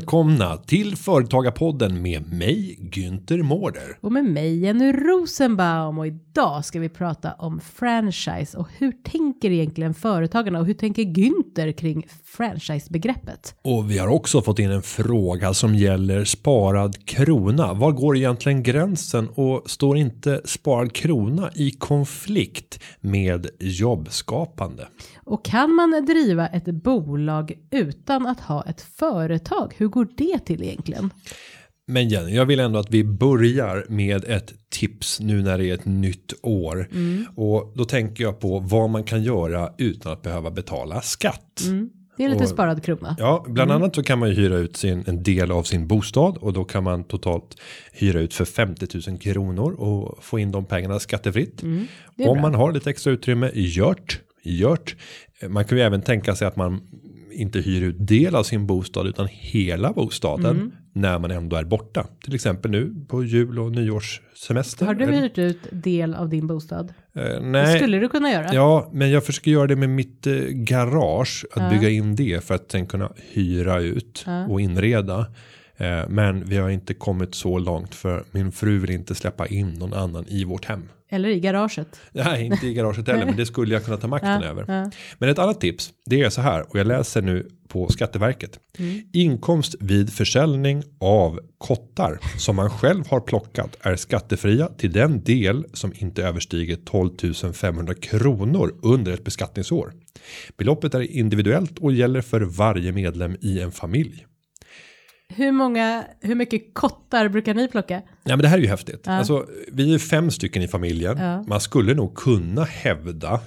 Välkomna till Företagarpodden med mig Günther Mårder. Och med mig Jenny Rosenbaum och idag ska vi prata om franchise och hur tänker egentligen företagarna och hur tänker Günther kring franchisebegreppet? Och vi har också fått in en fråga som gäller sparad krona. Var går egentligen gränsen och står inte sparad krona i konflikt med jobbskapande? Och kan man driva ett bolag utan att ha ett företag? Hur går det till egentligen? Men Jenny, jag vill ändå att vi börjar med ett tips nu när det är ett nytt år. Och då tänker jag på vad man kan göra utan att behöva betala skatt. Det är lite Och- sparad krona. Ja, bland annat så kan man ju hyra ut sin, en del av sin bostad och då kan man totalt hyra ut för 50 000 kronor och få in de pengarna skattefritt. är Om bra. man har lite extra utrymme, gjort, gjort. Man kan ju även tänka sig att man inte hyr ut del av sin bostad utan hela bostaden Mm. när man ändå är borta. Till exempel nu på jul och nyårssemester. Har du hyrt ut del av din bostad? Det nej, skulle du kunna göra. Ja, men jag försöker göra det med mitt eh, garage. Att Ja. bygga in det för att sen kunna hyra ut Ja. och inreda. Eh, men vi har inte kommit så långt för min fru vill inte släppa in någon annan i vårt hem. Eller i garaget. Nej, inte i garaget heller, men det skulle jag kunna ta makten över. ja. Men ett annat tips, det är så här, och jag läser nu på Skatteverket. Mm. Inkomst vid försäljning av kottar som man själv har plockat är skattefria till den del som inte överstiger 12 500 kronor under ett beskattningsår. Beloppet är individuellt och gäller för varje medlem i en familj. Hur många, hur mycket kottar brukar ni plocka? Ja, men det här är ju häftigt. Ja. Alltså, vi är fem stycken i familjen. Ja. Man skulle nog kunna hävda,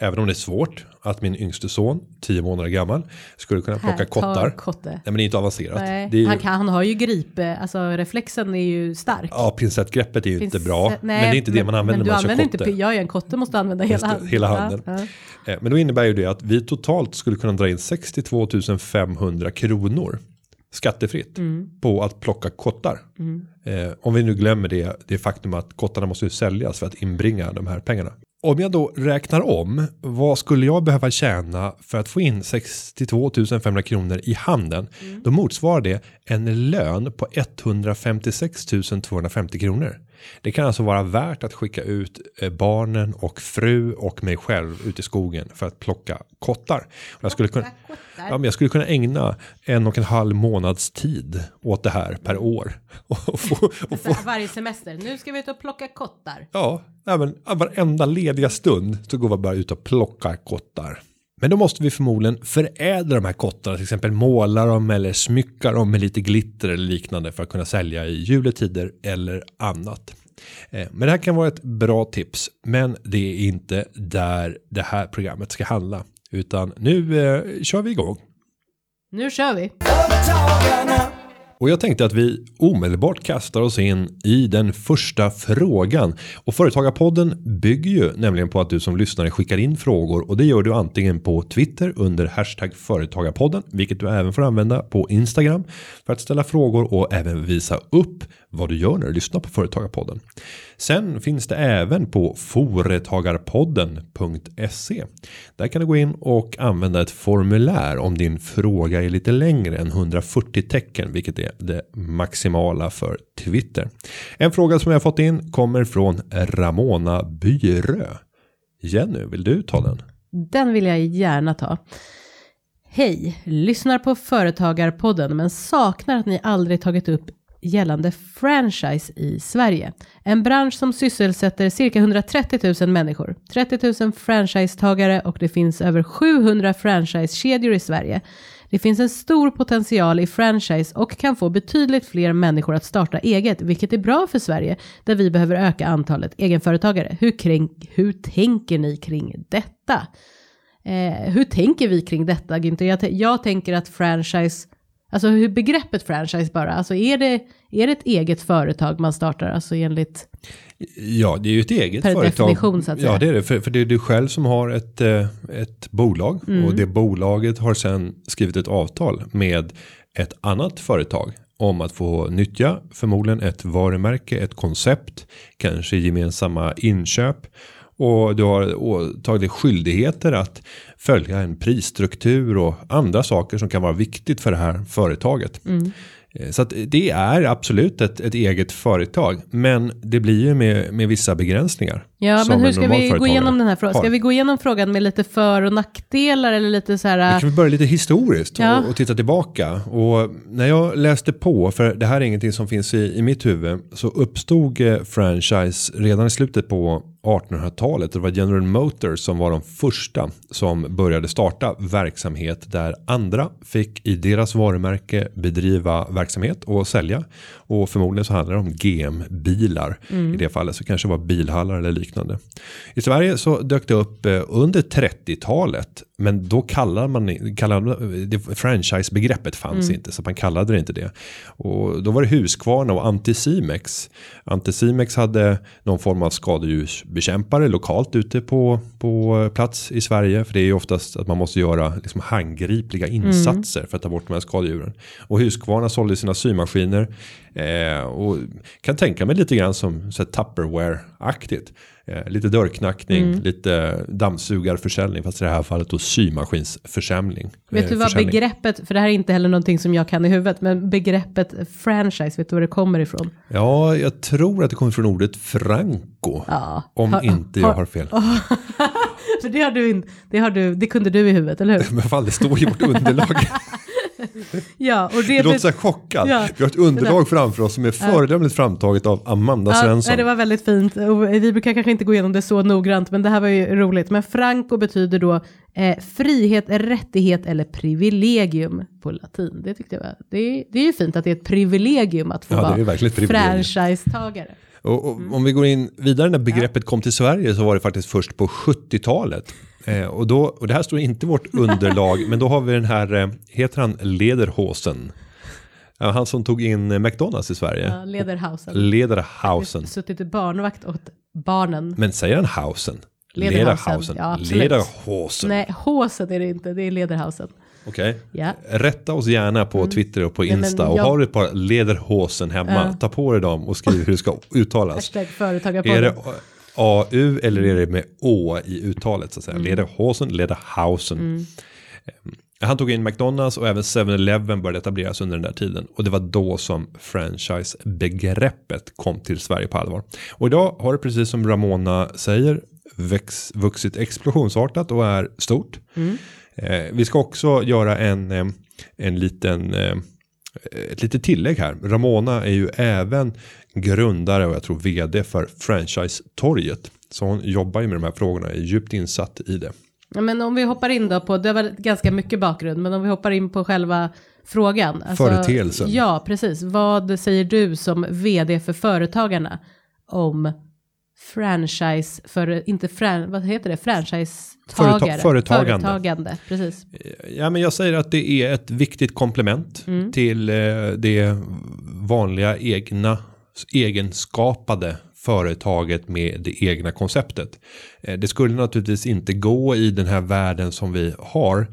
även om det är svårt, att min yngste son, tio månader gammal, skulle kunna plocka Här, ta kottar. kotte. Nej, men det är inte avancerat. Är ju, han, kan, han har ju gripe, alltså reflexen är ju stark. Ja, pincettgreppet är ju inte Finns- bra. nej, men det är inte det man använder när man du kör använder kotte. inte, Jag är en kotte måste använda hela handen. hela Ja, handen. ja. Eh, Men då innebär ju det att vi totalt skulle kunna dra in 62 500 kronor skattefritt Mm. på att plocka kottar. Eh, om vi nu glömmer det, det faktum att kottarna måste säljas för att inbringa de här pengarna. Om jag då räknar om, vad skulle jag behöva tjäna för att få in 62 500 kronor i handen? Mm. Då motsvarar det en lön på 156 250 kronor. Det kan alltså vara värt att skicka ut eh, barnen och fru och mig själv ut i skogen för att plocka kottar. Jag skulle kunna, ja, men jag skulle kunna ägna en och en halv månads tid åt det här per år. Och få, och få, varje semester, nu ska vi ut och plocka kottar. ja, även varenda lediga stund så går vi bara ut och plockar kottar. Men då måste vi förmodligen förädla de här kottarna, till exempel måla dem eller smycka dem med lite glitter eller liknande för att kunna sälja i juletider eller annat. Eh, Men det här kan vara ett bra tips, men det är inte där det här programmet ska handla. Utan nu eh, kör vi igång. Nu kör vi. Och jag tänkte att vi omedelbart kastar oss in i den första frågan. Och Företagarpodden bygger ju nämligen på att du som lyssnare skickar in frågor och det gör du antingen på Twitter under hashtag Företagarpodden, vilket du även får använda på Instagram för att ställa frågor och även visa upp vad du gör när du lyssnar på Företagarpodden. Sen finns det även på företagarpodden.se. Där kan du gå in och använda ett formulär om din fråga är lite längre än 140 tecken, vilket är det maximala för Twitter. En fråga som jag har fått in kommer från Ramona Byrö. Jenny, vill du ta den? Den vill jag gärna ta. Hej, lyssnar på Företagarpodden men saknar att ni aldrig tagit upp gällande franchise i Sverige. En bransch som sysselsätter cirka 130 000 människor, 30 000 franchisetagare och det finns över 700 franchisekedjor i Sverige. Det finns en stor potential i franchise och kan få betydligt fler människor att starta eget, vilket är bra för Sverige, där vi behöver öka antalet egenföretagare. Hur, kring, hur tänker ni kring detta? Eh, hur tänker vi kring detta, Günther? Jag, jag tänker att franchise, alltså hur begreppet franchise bara, alltså är det, är det ett eget företag man startar, alltså enligt, Ja, det är ju ett eget Per företag. definition, så att säga. Ja, det är det. För, för det är du själv som har ett, eh, ett bolag. Mm. Och det bolaget har sen skrivit ett avtal med ett annat företag. om att få nyttja förmodligen ett varumärke, ett koncept, kanske gemensamma inköp och du har tagit dig skyldigheter att följa en prisstruktur och andra saker som kan vara viktigt för det här företaget. Mm. Eh, så att det är absolut ett, ett eget företag. Men det blir ju med, med vissa begränsningar. Ja, men hur ska vi gå igenom den här frågan? Ska vi gå igenom frågan med lite för och nackdelar eller lite så här? Vi kan vi börja lite historiskt ja. och, och, titta tillbaka. Och när jag läste på, för det här är ingenting som finns i, i mitt huvud, så uppstod eh, franchise redan i slutet på 1800-talet. Det var General Motors som var de första som började starta verksamhet där andra fick i deras varumärke bedriva verksamhet och sälja. Och förmodligen så handlar det om GM-bilar. Mm. I det fallet så kanske det var bilhallar eller liknande. I Sverige så dök det upp eh, under 30-talet. Men då kallade man, kallade, det, franchise-begreppet fanns mm. inte så man kallade det inte det. Och då var det Husqvarna och Anticimex. Anticimex hade någon form av skadedjursbekämpare lokalt ute på, på plats i Sverige. För det är ju oftast att man måste göra liksom handgripliga mm. insatser mm. för att ta bort de här skadedjuren. Och Husqvarna sålde sina symaskiner Eh, och kan tänka mig lite grann som Tupperware-aktigt. Eh, lite dörrknackning, mm. lite dammsugarförsäljning, fast i det här fallet då symaskinsförsäljning. Vet du vad begreppet, för det här är inte heller någonting som jag kan i huvudet, men begreppet franchise, vet du var det kommer ifrån? Ja, jag tror att det kommer från ordet franco, ja. om ha, inte jag ha, har fel. för det, har du, det, har du, det kunde du i huvudet, eller hur? Men fan, det står i vårt underlag. ja, och det, det låter så här chockad. Ja, vi har ett underlag framför oss som är föredömligt framtaget av Amanda ja, Svensson. Det var väldigt fint. Och vi brukar kanske inte gå igenom det så noggrant, men det här var ju roligt. Men franco betyder då eh, frihet, rättighet eller privilegium på latin. Det tyckte jag var. Det är, det är ju fint att det är ett privilegium att få ja, vara franchisetagare. Och, och mm. Om vi går in vidare när begreppet kom till Sverige så var det faktiskt först på 70-talet. Eh, och, då, och det här står inte vårt underlag, men då har vi den här, eh, heter han Lederhosen? Ja, han som tog in eh, McDonalds i Sverige. Ja, Lederhausen. Lederhausen. Suttit i barnvakt åt barnen. Men säger han Hausen? Lederhausen. Ja, Lederhosen. Nej, Hosen är det inte, det är Lederhausen. Okej. Okay. Ja. Rätta oss gärna på mm. Twitter och på Insta. Nej, jag... Och har du ett par Lederhosen hemma, uh. ta på dig dem och skriv hur det ska uttalas. Hashtag företagarpodden. AU eller är det med Å i uttalet så att säga. Mm. Lederhosen, Lederhausen. Mm. Han tog in McDonalds och även 7-Eleven började etableras under den där tiden. Och det var då som franchise-begreppet kom till Sverige på allvar. Och idag har det precis som Ramona säger väx, vuxit explosionsartat och är stort. Mm. Eh, vi ska också göra en, eh, en liten eh, ett litet tillägg här. Ramona är ju även grundare och jag tror vd för Franchise-torget. Så hon jobbar ju med de här frågorna, är djupt insatt i det. Ja, men om vi hoppar in då på, det var ganska mycket bakgrund, men om vi hoppar in på själva frågan. Alltså, Företeelsen. Ja, precis. Vad säger du som vd för Företagarna om franchise, för, inte fran, vad heter det, franchisetagare? Företa företagande. företagande. Precis. Ja, men jag säger att det är ett viktigt komplement mm. till eh, det vanliga egna egenskapade företaget med det egna konceptet. Eh, det skulle naturligtvis inte gå i den här världen som vi har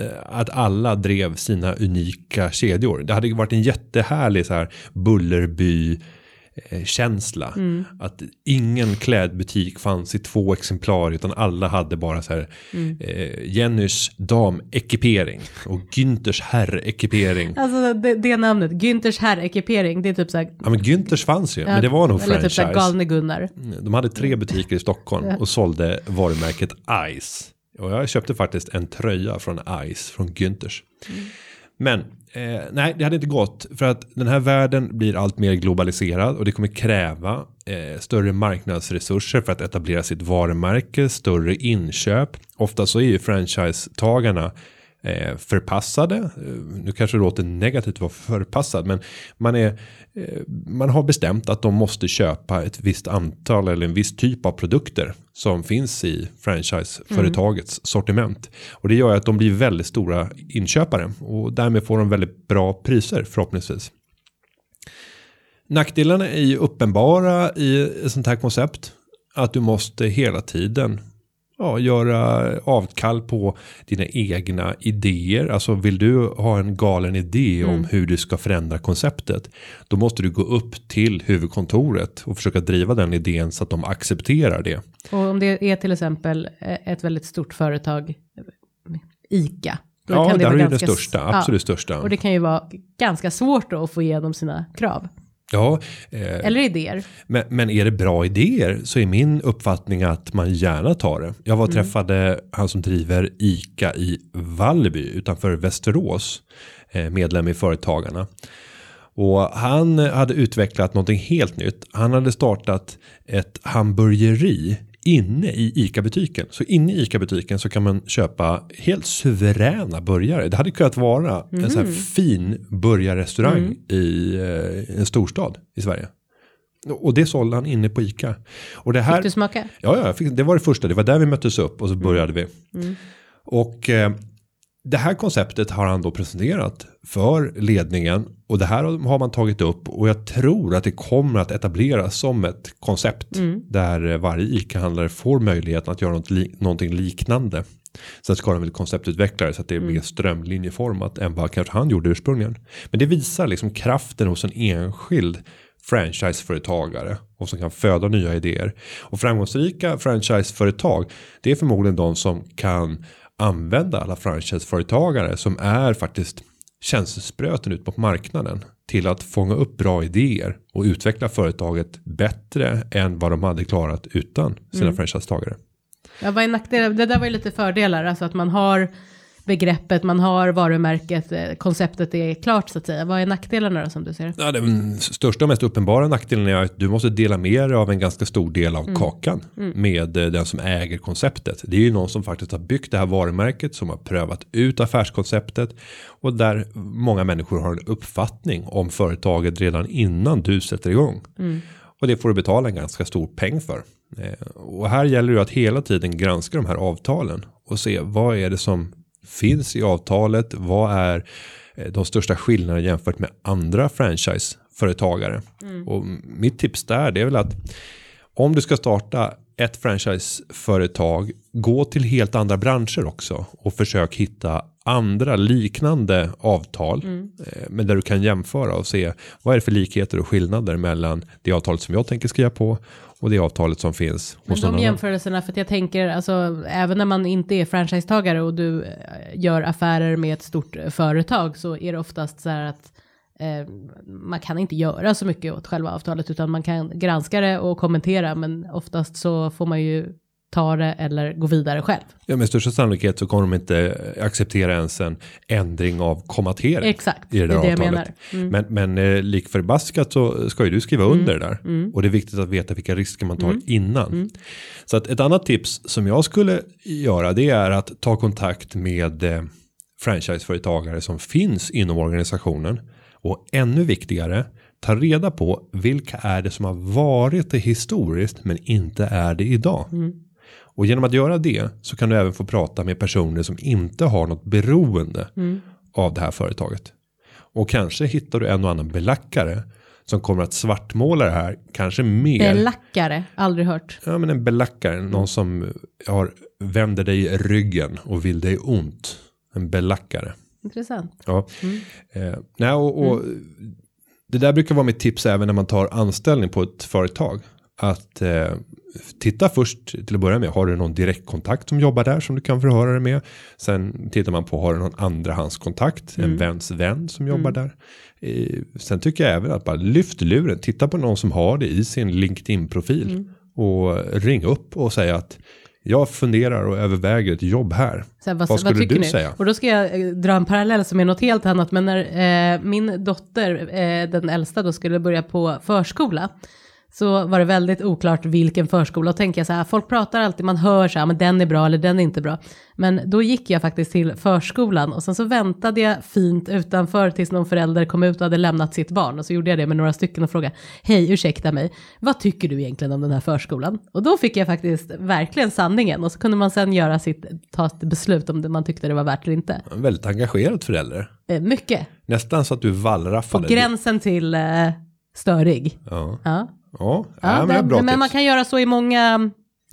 eh, att alla drev sina unika kedjor. Det hade varit en jättehärlig så här Bullerby känsla. Mm. Att ingen klädbutik fanns i två exemplar utan alla hade bara så här mm. eh, Jennys damekipering och Günthers herrekipering. Alltså det, det namnet, Günthers herrekipering, det är typ så här. Ja men Günthers fanns ju, ja, men det var nog franchise. Typ så här galne Gunnar. Mm, de hade tre butiker i Stockholm och sålde varumärket Ice. Och jag köpte faktiskt en tröja från Ice från Günthers. Mm. Men Eh, nej, det hade inte gått för att den här världen blir allt mer globaliserad och det kommer kräva eh, större marknadsresurser för att etablera sitt varumärke, större inköp. Ofta så är ju franchisetagarna eh, förpassade. Eh, nu kanske det låter negativt att vara förpassad, men man, är, eh, man har bestämt att de måste köpa ett visst antal eller en viss typ av produkter som finns i franchiseföretagets mm. sortiment. Och det gör att de blir väldigt stora inköpare och därmed får de väldigt bra priser förhoppningsvis. Nackdelarna är ju uppenbara i ett sånt här koncept. Att du måste hela tiden ja, göra avkall på dina egna idéer. Alltså vill du ha en galen idé om hur du ska förändra konceptet. Då måste du gå upp till huvudkontoret och försöka driva den idén så att de accepterar det. Och om det är till exempel eh, ett väldigt stort företag, ICA. Då Ja, kan det där är det ganska största, absolut största. Och det kan ju vara ganska svårt då att få igenom sina krav. Ja, eh, Eller idéer. Men, men är det bra idéer så är min uppfattning att man gärna tar det. Jag var och träffade han som driver ICA i Vallby utanför Västerås. eh, Medlem i Företagarna. Och han hade utvecklat någonting helt nytt. Han hade startat ett hamburgeri inne i ICA-butiken. Så inne i ICA-butiken så kan man köpa helt suveräna burgare. Det hade kunnat vara en sån här fin burgarrestaurang i eh, en storstad i Sverige. Och det sålde han inne på ICA. Och det här, Fick du smaka? Ja, ja, fick, det var det första. Det var där vi möttes upp och så började vi. Och eh, det här konceptet har han då presenterat för ledningen och det här har man tagit upp och jag tror att det kommer att etableras som ett koncept där eh, varje ICA-handlare får möjligheten att göra något li- någonting liknande. Sen ska de väl konceptutveckla det så att det är mer strömlinjeformat än vad kanske han gjorde ursprungligen. Men det visar liksom kraften hos en enskild franchiseföretagare och som kan föda nya idéer. Och framgångsrika franchiseföretag det är förmodligen de som kan använda alla franchiseföretagare som är faktiskt känselspröten ut på marknaden till att fånga upp bra idéer och utveckla företaget bättre än vad de hade klarat utan sina franchisetagare. Ja, vad är nackdelen? Det där var ju lite fördelar, alltså att man har begreppet, man har varumärket, eh, konceptet är klart så att säga. Vad är nackdelarna då som du ser? Ja, den största och mest uppenbara nackdelen är att du måste dela med dig av en ganska stor del av kakan med eh, den som äger konceptet. Det är ju någon som faktiskt har byggt det här varumärket som har prövat ut affärskonceptet och där många människor har en uppfattning om företaget redan innan du sätter igång. Och det får du betala en ganska stor peng för. Eh, Och här gäller det att hela tiden granska de här avtalen och se vad är det som finns i avtalet. Vad är eh, de största skillnaderna jämfört med andra franchiseföretagare. Och mitt tips där det är väl att om du ska starta ett franchiseföretag, gå till helt andra branscher också och försök hitta andra liknande avtal. eh, Men där du kan jämföra och se vad är det för likheter och skillnader mellan det avtalet som jag tänker skriva på och det avtalet som finns Men hos någon de annan. jämförelserna, för att jag tänker, alltså även när man inte är franchisetagare och du eh, gör affärer med ett stort eh, företag så är det oftast så här att eh, man kan inte göra så mycket åt själva avtalet utan man kan granska det och kommentera men oftast så får man ju ta det eller gå vidare själv. Ja, med största sannolikhet så kommer de inte acceptera ens en ändring av kommatering. Exakt, i det, det är det jag menar. Men, men eh, lik förbaskat så ska ju du skriva under det där. Och det är viktigt att veta vilka risker man tar innan. Så att ett annat tips som jag skulle göra det är att ta kontakt med eh, franchiseföretagare som finns inom organisationen. Och ännu viktigare, ta reda på vilka är det som har varit det historiskt men inte är det idag. Och genom att göra det så kan du även få prata med personer som inte har något beroende av det här företaget. Och kanske hittar du en och annan belackare som kommer att svartmåla det här kanske mer. Belackare, aldrig hört. ja men en belackare, någon som har vänder dig ryggen och vill dig ont. En belackare. Intressant. Ja. Eh, nej, och, och Det där brukar vara mitt tips även när man tar anställning på ett företag. Att eh, titta först till att börja med. Har du någon direktkontakt som jobbar där som du kan förhöra dig med. Sen tittar man på har du någon andrahandskontakt. En väns vän som jobbar där. Eh, sen tycker jag även att bara lyft luren. Titta på någon som har det i sin LinkedIn-profil. Och ring upp och säga att jag funderar och överväger ett jobb här. Så här, vad, Vad skulle tycker du ni? säga? Och då ska jag eh, dra en parallell som är något helt annat. Men när eh, min dotter, eh, den äldsta, då skulle börja på förskola. Så var det väldigt oklart vilken förskola. Och tänker jag så här, folk pratar alltid, man hör så här, men den är bra eller den är inte bra. Men då gick jag faktiskt till förskolan och sen så väntade jag fint utanför tills någon förälder kom ut och hade lämnat sitt barn. Och så gjorde jag det med några stycken och frågade, hej ursäkta mig, vad tycker du egentligen om den här förskolan? Och då fick jag faktiskt verkligen sanningen och så kunde man sen göra sitt, ta ett beslut om det man tyckte det var värt eller inte. En väldigt engagerad förälder. Eh, mycket, Nästan så att du på wallraffade. gränsen till eh, störig. Ja. Ja. Ja, Ja, men bra men tips. man kan göra så i många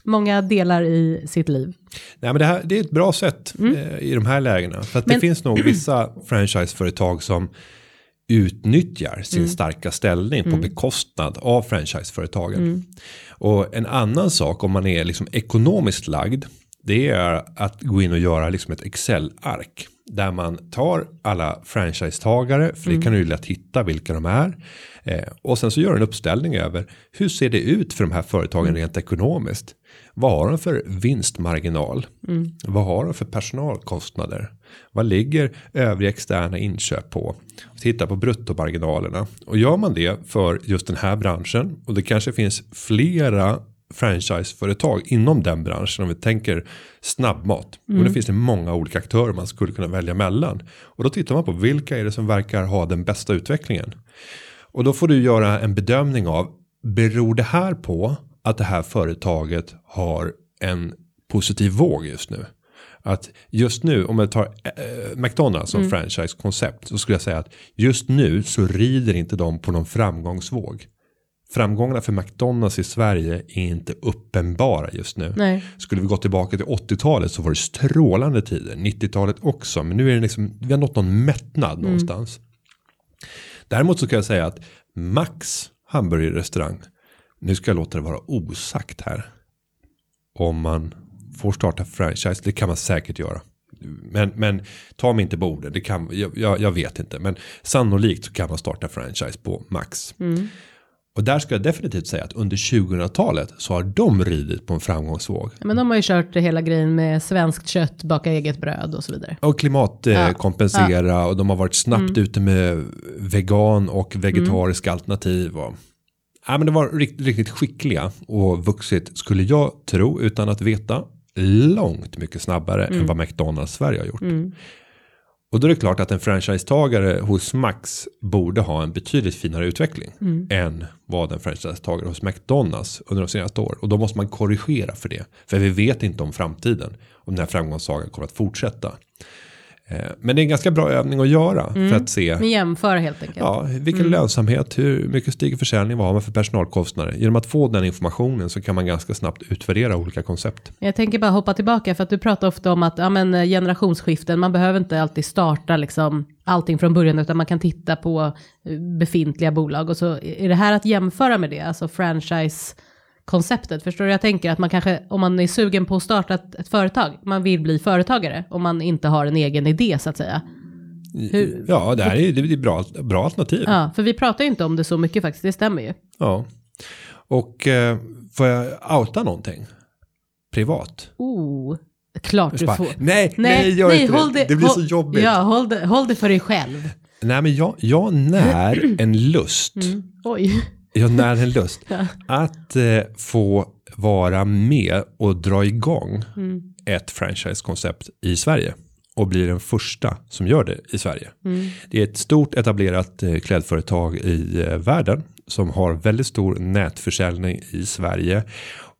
många delar i sitt liv. Nej, men det, här, det är ett bra sätt eh, i de här lägena. För att Men- det finns nog vissa franchiseföretag som utnyttjar sin starka ställning på bekostnad av franchiseföretagen. Och en annan sak om man är liksom ekonomiskt lagd. Det är att gå in och göra liksom ett Excel-ark. Där man tar alla franchisetagare, för det kan du ju lätt hitta vilka de är. Eh, och sen så gör en uppställning över hur ser det ut för de här företagen rent ekonomiskt. Vad har de för vinstmarginal? Vad har de för personalkostnader? Vad ligger övriga externa inköp på? Titta på bruttomarginalerna. Och gör man det för just den här branschen och det kanske finns flera franchiseföretag inom den branschen om vi tänker snabbmat. Och det finns det många olika aktörer man skulle kunna välja mellan. Och då tittar man på vilka är det som verkar ha den bästa utvecklingen. Och då får du göra en bedömning av beror det här på att det här företaget har en positiv våg just nu. Att just nu om jag tar eh, McDonalds som franchise-koncept så skulle jag säga att just nu så rider inte de på någon framgångsvåg. Framgångarna för McDonalds i Sverige är inte uppenbara just nu. Nej. Skulle vi gå tillbaka till 80-talet så var det strålande tider. 90-talet också. Men nu är det liksom, vi har nått någon mättnad någonstans. Däremot så kan jag säga att Max hamburgerrestaurang. Nu ska jag låta det vara osagt här. Om man får starta franchise. Det kan man säkert göra. Men, men ta mig inte på orden. Det kan, jag, jag, jag vet inte. Men sannolikt så kan man starta franchise på Max. Och där ska jag definitivt säga att under 2000-talet så har de ridit på en framgångsvåg. Men de har ju kört hela grejen med svenskt kött, baka eget bröd och så vidare. Och klimatkompensera Ja. och de har varit snabbt ute med vegan och vegetariska alternativ. Och, ja, men det var riktigt, riktigt skickliga och vuxit skulle jag tro utan att veta långt mycket snabbare än vad McDonalds Sverige har gjort. Och då är det klart att en franchisetagare hos Max borde ha en betydligt finare utveckling än vad en franchisetagare hos McDonalds under de senaste åren. Och då måste man korrigera för det. För vi vet inte om framtiden, om den här framgångssagan kommer att fortsätta. Eh, Men det är en ganska bra övning att göra för att se Men jämföra helt enkelt. Ja, vilken lönsamhet, hur mycket stiger försäljning, vad har man för personalkostnader? Genom att få den informationen så kan man ganska snabbt utvärdera olika koncept. Jag tänker bara hoppa tillbaka för att du pratar ofta om att ja, men, eh, generationsskiften, man behöver inte alltid starta liksom, allting från början utan man kan titta på eh, befintliga bolag och så är det här att jämföra med det, alltså franchise-konceptet. Förstår du? Jag tänker att man kanske, om man är sugen på att starta ett, ett företag, man vill bli företagare om man inte har en egen idé så att säga. Hur- Ja, det här är, det är bra, bra alternativ. Ja. Ja, för vi pratar ju inte om det så mycket faktiskt, det stämmer ju. Och eh, får jag outa någonting? Privat? Oh, klart du Så bara, får. nej, nej, gör inte håll det. Det blir så håll- jobbigt. Ja, håll det, håll det för dig själv. Nej, men jag, jag när en lust. Oj. Jag när en lust. Ja. Att eh, få vara med och dra igång Mm. ett franchisekoncept i Sverige. Och bli den första som gör det i Sverige. Mm. Det är ett stort etablerat eh, klädföretag i eh, världen. Som har väldigt stor nätförsäljning i Sverige.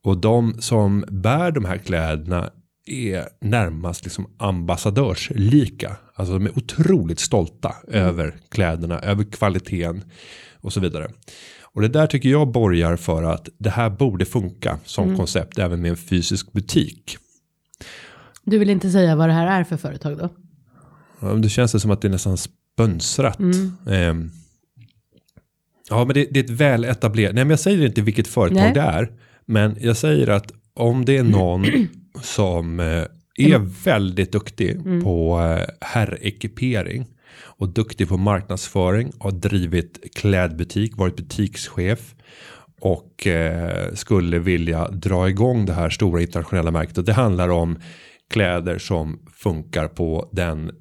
Och de som bär de här kläderna är närmast liksom ambassadörslika. Alltså de är otroligt stolta över kläderna, över kvaliteten och så vidare. Och det där tycker jag borgar för att det här borde funka som koncept även med en fysisk butik. Du vill inte säga vad det här är för företag då? Det känns det som att det är nästan sponsrat. Ehm, ja, men det, det är ett väl etablerat. Nej, men jag säger inte vilket företag Nej. det är. Men jag säger att om det är någon som eh, är väldigt duktig på eh, herrekipering och duktig på marknadsföring, har drivit klädbutik, varit butikschef och eh, skulle vilja dra igång det här stora internationella märket. Och det handlar om kläder som funkar på den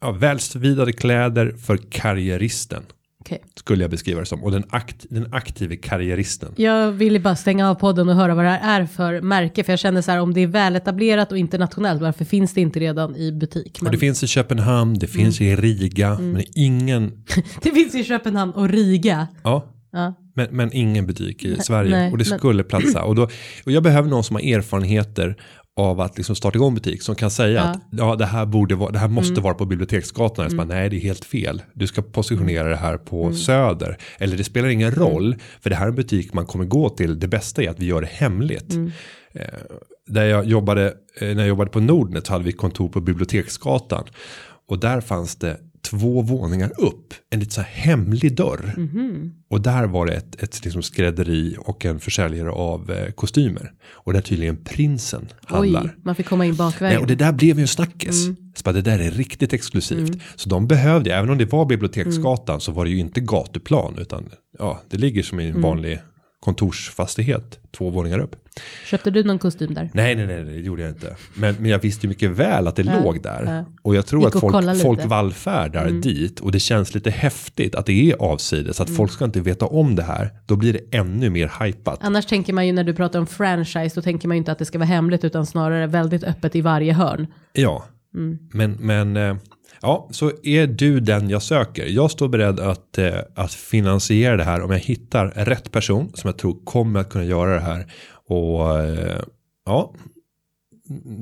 ja, välsvidade kläder för karriäristen. Okej. Skulle jag beskriva det som. Och den, akt, den aktive karriäristen. Jag ville bara stänga av podden och höra vad det här är för märke. För jag känner så här om det är väletablerat och internationellt. Varför finns det inte redan i butik? Och Men det finns i Köpenhamn, det finns i Riga, men ingen, det finns i Köpenhamn och Riga. ja, Ja. men, men ingen butik i Sverige. nej, och det men- skulle platsa. Och, då, och jag behöver någon som har erfarenheter av att liksom starta igång butik som kan säga Ja. att ja, det här borde vara, det här måste Mm. vara på Biblioteksgatan. Så bara, nej, det är helt fel. Du ska positionera det här på Mm. Söder. Eller det spelar ingen roll, för det här är en butik man kommer gå till. Det bästa är att vi gör det hemligt. Mm. Eh, där jag jobbade, eh, när jag jobbade på Nordnet så hade vi kontor på Biblioteksgatan. Och där fanns det två våningar upp, en lite så här hemlig dörr. Mhm. Och där var det ett, ett liksom skrädderi och en försäljare av eh, kostymer. Och där tydligen prinsen handlar. Oj, man fick komma in bakvägen. och det där blev ju en snackis. Mm. Så bara, det där är riktigt exklusivt. Så de behövde, även om det var Biblioteksgatan så var det ju inte gatuplan. Utan ja, det ligger som Mm. i en vanlig kontorsfastighet två våningar upp. Köpte du någon kostym där? Nej, nej, nej, det gjorde jag inte. Men, men jag visste ju mycket väl att det låg där. Och jag tror Gick att folk. Mm. folk vallfärdar dit. Och det känns lite häftigt att det är avsides. Mm. Att folk ska inte veta om det här. Då blir det ännu mer hypat. Annars tänker man ju när du pratar om franchise, då tänker man ju inte att det ska vara hemligt, utan snarare väldigt öppet i varje hörn. Ja, Mm. men, men eh, ja, så är du den jag söker. Jag står beredd att, eh, att finansiera det här om jag hittar rätt person som jag tror kommer att kunna göra det här. Och eh, ja,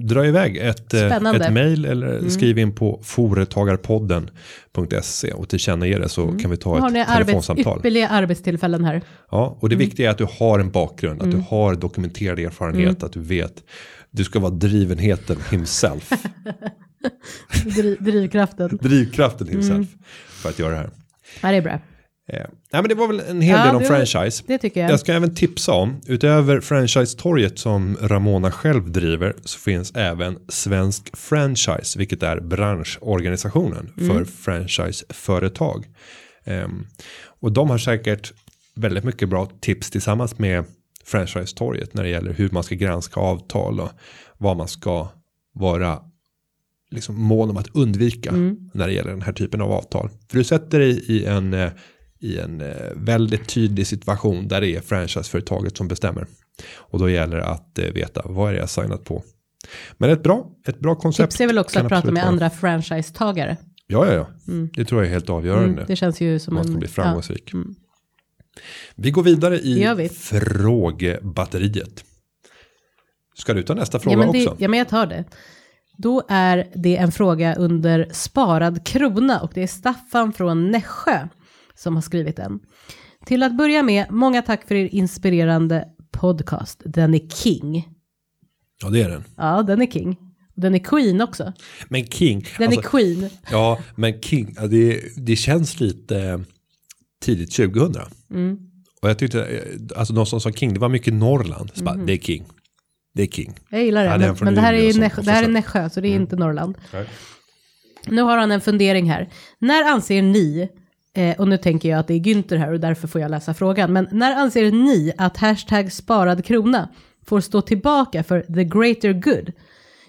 dra iväg ett, eh, Spännande. ett mail eller Mm. skriv in på företagarpodden.se och tillkännager det så kan vi ta har ett ni arbets, telefonsamtal. ypperliga arbetstillfällen här. Ja, och det viktiga är att du har en bakgrund, att Mm. du har dokumenterad erfarenhet, att du vet. Du ska vara drivenheten himself. Driv, drivkraften. drivkraften Mm. himself för att göra det här. Ja, det är bra. Eh, nej, men det var väl en hel Ja, del om det franchise. Det tycker jag. Jag ska även tipsa om, utöver franchise-torget som Ramona själv driver, så finns även Svensk Franchise, vilket är branschorganisationen Mm. för franchiseföretag. Ehm, och de har säkert väldigt mycket bra tips tillsammans med franchise-torget när det gäller hur man ska granska avtal och vad man ska vara liksom mån om att undvika Mm. när det gäller den här typen av avtal. För du sätter dig i en, eh, i en eh, väldigt tydlig situation där det är franchiseföretaget som bestämmer. Och då gäller det att eh, veta vad är det jag signat på. Men ett bra, ett bra koncept. Tips är väl också att prata med vara. andra franchisetagare. Ja, ja, ja. Det tror jag är helt avgörande. Mm, det känns ju som om man ska en... bli framgångsrik. Mm. Vi går vidare i frågebatteriet. Ska du ta nästa Ja, fråga ja, det, också? ja, men jag tar det. Då är det en fråga under sparad krona och det är Staffan från Nässjö som har skrivit den. Till att börja med, många tack för er inspirerande podcast. Den är king. Ja, det är den. Ja, den är king. Den är queen också. Men King. Den alltså, är queen. Ja, men King, det, det känns lite eh, tidigt 2000. Mm. Och jag tyckte, eh, alltså de som sa King, det var mycket Norrland. Så bara, det är King. Det är King. Jag gillar det. Ja, men, men det här är, ju Nässjö, det här är. Nässjö, så det är Mm. inte Norrland. Nu har han en fundering här. När anser ni, eh, och nu tänker jag att det är Günther här och därför får jag läsa frågan, men när anser ni att hashtag sparad krona får stå tillbaka för the greater good?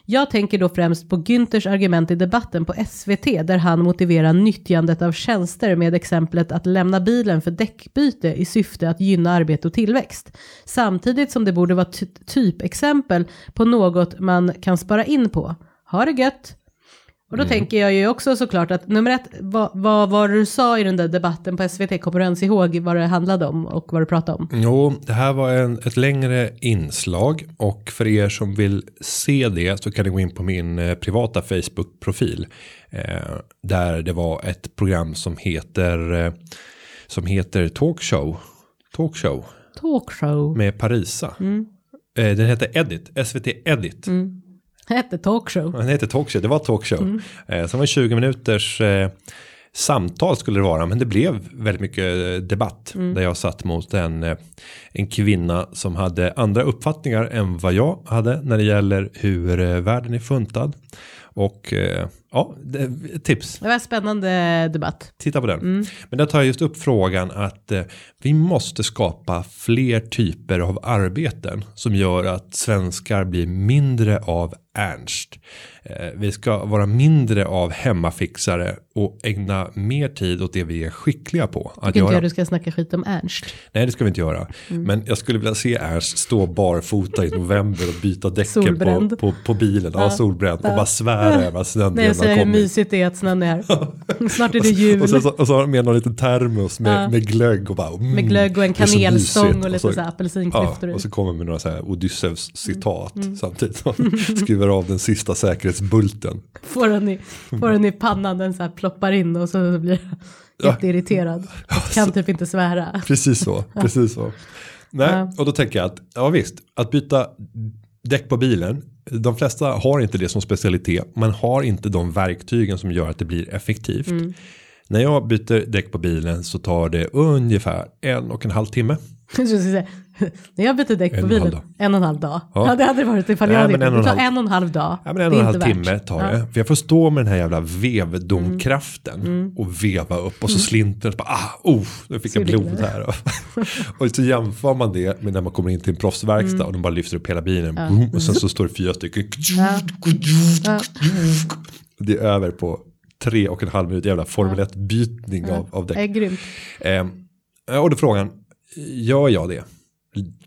Jag tänker då främst på Günthers argument i debatten på SVT där han motiverar nyttjandet av tjänster med exemplet att lämna bilen för däckbyte i syfte att gynna arbete och tillväxt. Samtidigt som det borde vara ty- typexempel på något man kan spara in på. Ha det gött! Och då tänker jag ju också såklart att nummer ett, vad, vad var det du sa i den där debatten på SVT? Kommer du ens ihåg vad det handlade om och vad du pratade om? Jo, det här var en, ett längre inslag och för er som vill se det så kan ni gå in på min eh, privata Facebook-profil. Eh, där det var ett program som heter, eh, som heter Talkshow. Talkshow Talkshow. med Parisa. Eh, den heter Edit, SVT Edit. Hette talkshow. Den heter Talkshow, det var Talkshow. Eh, som var 20 minuters eh, samtal skulle det vara, men det blev väldigt mycket eh, debatt. Där jag satt mot en, eh, en kvinna som hade andra uppfattningar än vad jag hade när det gäller hur eh, världen är funtad. Och ja, tips. Det var en spännande debatt. Titta på den. Men där tar jag just upp frågan att vi måste skapa fler typer av arbeten som gör att svenskar blir mindre av Ernst. Eh, vi ska vara mindre av hemmafixare och ägna mer tid åt det vi är skickliga på att Tycker inte jag du ska snacka skit om Ernst. Nej, det ska vi inte göra. Mm. Men jag skulle vilja se Ernst stå barfota i november och byta däcken på, på, på bilen. Ja, solbränd. Och bara svära över att snön Nej, redan har hur kommit. mysigt det är att snön är här. Snart är det jul. Och, så, och så har de med någon liten termos med, Ja. med glögg och bara mm, med glögg och en så kanelstång och lite så, här apelsinklyftor Ja, och så kommer med några så här Odysseus citat Mm. samtidigt skriver av den sista säkerhetsbulten. Får den i, får den i pannan, den så här ploppar in och så blir jag jätteirriterad. Kan typ inte svära. Precis så, precis så. Nej, och då tänker jag att, ja visst, att byta däck på bilen, de flesta har inte det som specialitet, man har inte de verktygen som gör att det blir effektivt. Mm. När jag byter däck på bilen så tar det ungefär en och en halv timme. Jag När jag bytte däck En på och en halv bilen, dag. en och en halv dag. Ja. Ja. det hade det varit ifall jag hade en och en halv- en och en halv dag. Ja, men en och en halv timme tar Ja. det. För jag får stå med den här jävla vevdomkraften och veva upp och så slinter det. så Bara, ah, oh, nu fick jag Så blod ligger här. och så jämför man det med när man kommer in till en proffsverkstad och de bara lyfter upp hela bilen. Boom, och sen så står det fyra stycken. Ja. Ja. Det är över på tre och en halv minut jävla Formel 1 bytning av, av Det är däck. grymt. Eh, och då frågan, gör jag det?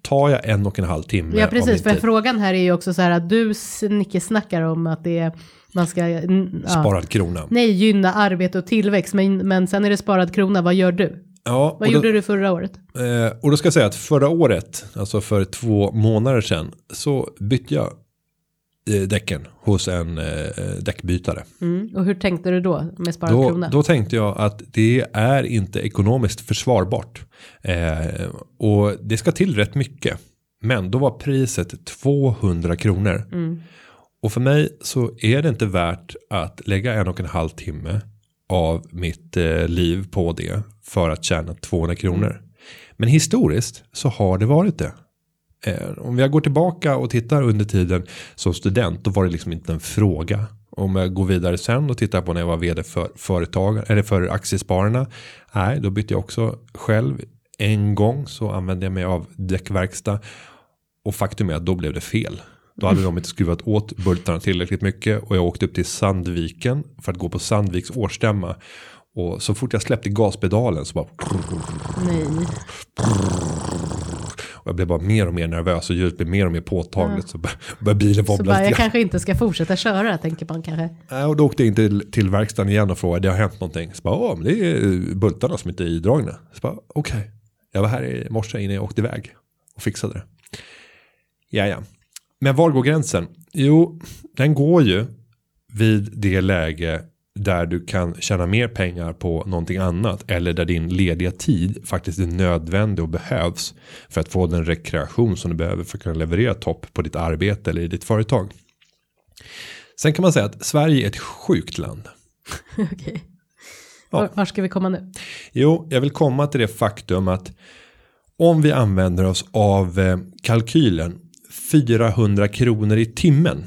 Tar jag en och en halv timme Ja precis, för tid? frågan här är ju också så här att du snickesnackar om att det är, man ska, ja. Sparad krona. nej gynna arbete och tillväxt, men, men sen är det sparad krona, vad gör du? Ja, Vad och då- gjorde du förra året? Eh, och då ska jag säga att förra året, alltså för två månader sedan, så bytte jag däcken hos en eh, däckbytare. Mm. Och hur tänkte du då med sparad Då, krona? då tänkte jag att det är inte ekonomiskt försvarbart. Eh, och det ska till rätt mycket. Men då var priset 200 kronor. Mm. Och för mig så är det inte värt att lägga en och en halv timme av mitt eh, liv på det för att tjäna 200 kronor. Men historiskt så har det varit det. Eh, om jag går tillbaka och tittar under tiden som student då var det liksom inte en fråga. Om jag går vidare sen och tittar på när jag var vd för företag eller för aktiespararna. Nej, då bytte jag också själv. En gång så använde jag mig av däckverkstad och faktum är att då blev det fel. Då hade de inte skruvat åt bultarna tillräckligt mycket och jag åkte upp till Sandviken för att gå på Sandviks årsstämma. Och så fort jag släppte gaspedalen så bara Nej jag blev bara mer och mer nervös och ljudet blev mer och mer påtagligt. Så bör- började bilen Så wobbla bara, lite jag kanske inte ska fortsätta köra, tänker man kanske. Nej, Och då åkte jag in till, till verkstaden igen och frågade, det har hänt någonting. Så bara, åh, men det är bultarna som inte är idragna. Så bara, okej. Jag var här i morse innan jag åkte iväg och fixade det. Ja, ja. Men var går gränsen? Jo, den går ju vid det läge där du kan tjäna mer pengar på någonting annat eller där din lediga tid faktiskt är nödvändig och behövs för att få den rekreation som du behöver för att kunna leverera topp på ditt arbete eller i ditt företag. Sen kan man säga att Sverige är ett sjukt land. Okej. Ja. Var, ska vi komma nu? Jo, jag vill komma till det faktum att om vi använder oss av eh, kalkylen 400 kronor i timmen.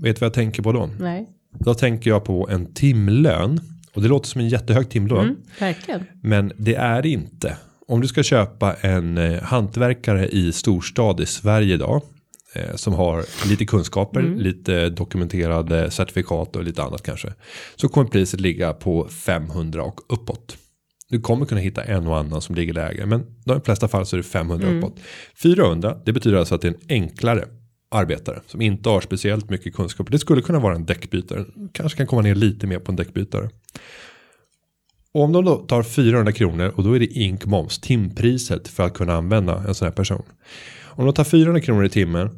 Vet du vad jag tänker på då? Nej, Då tänker jag på en timlön. Och det låter som en jättehög timlön. mm, verkligen. Men det är det inte. Om du ska köpa en eh, hantverkare i storstad i Sverige idag. Eh, som har lite kunskaper, lite dokumenterade certifikat och lite annat kanske. Så kommer priset ligga på 500 och uppåt. Du kommer kunna hitta en och annan som ligger lägre. Men i de flesta fall så är det 500 uppåt. 400 det betyder alltså att det är en enklare arbetare. Som inte har speciellt mycket kunskap. Det skulle kunna vara en däckbytare. Kanske kan komma ner lite mer på en däckbytare. Och om de då tar 400 kronor och då är det ink moms, timpriset för att kunna använda en sån här person. Om de tar 400 kronor i timmen,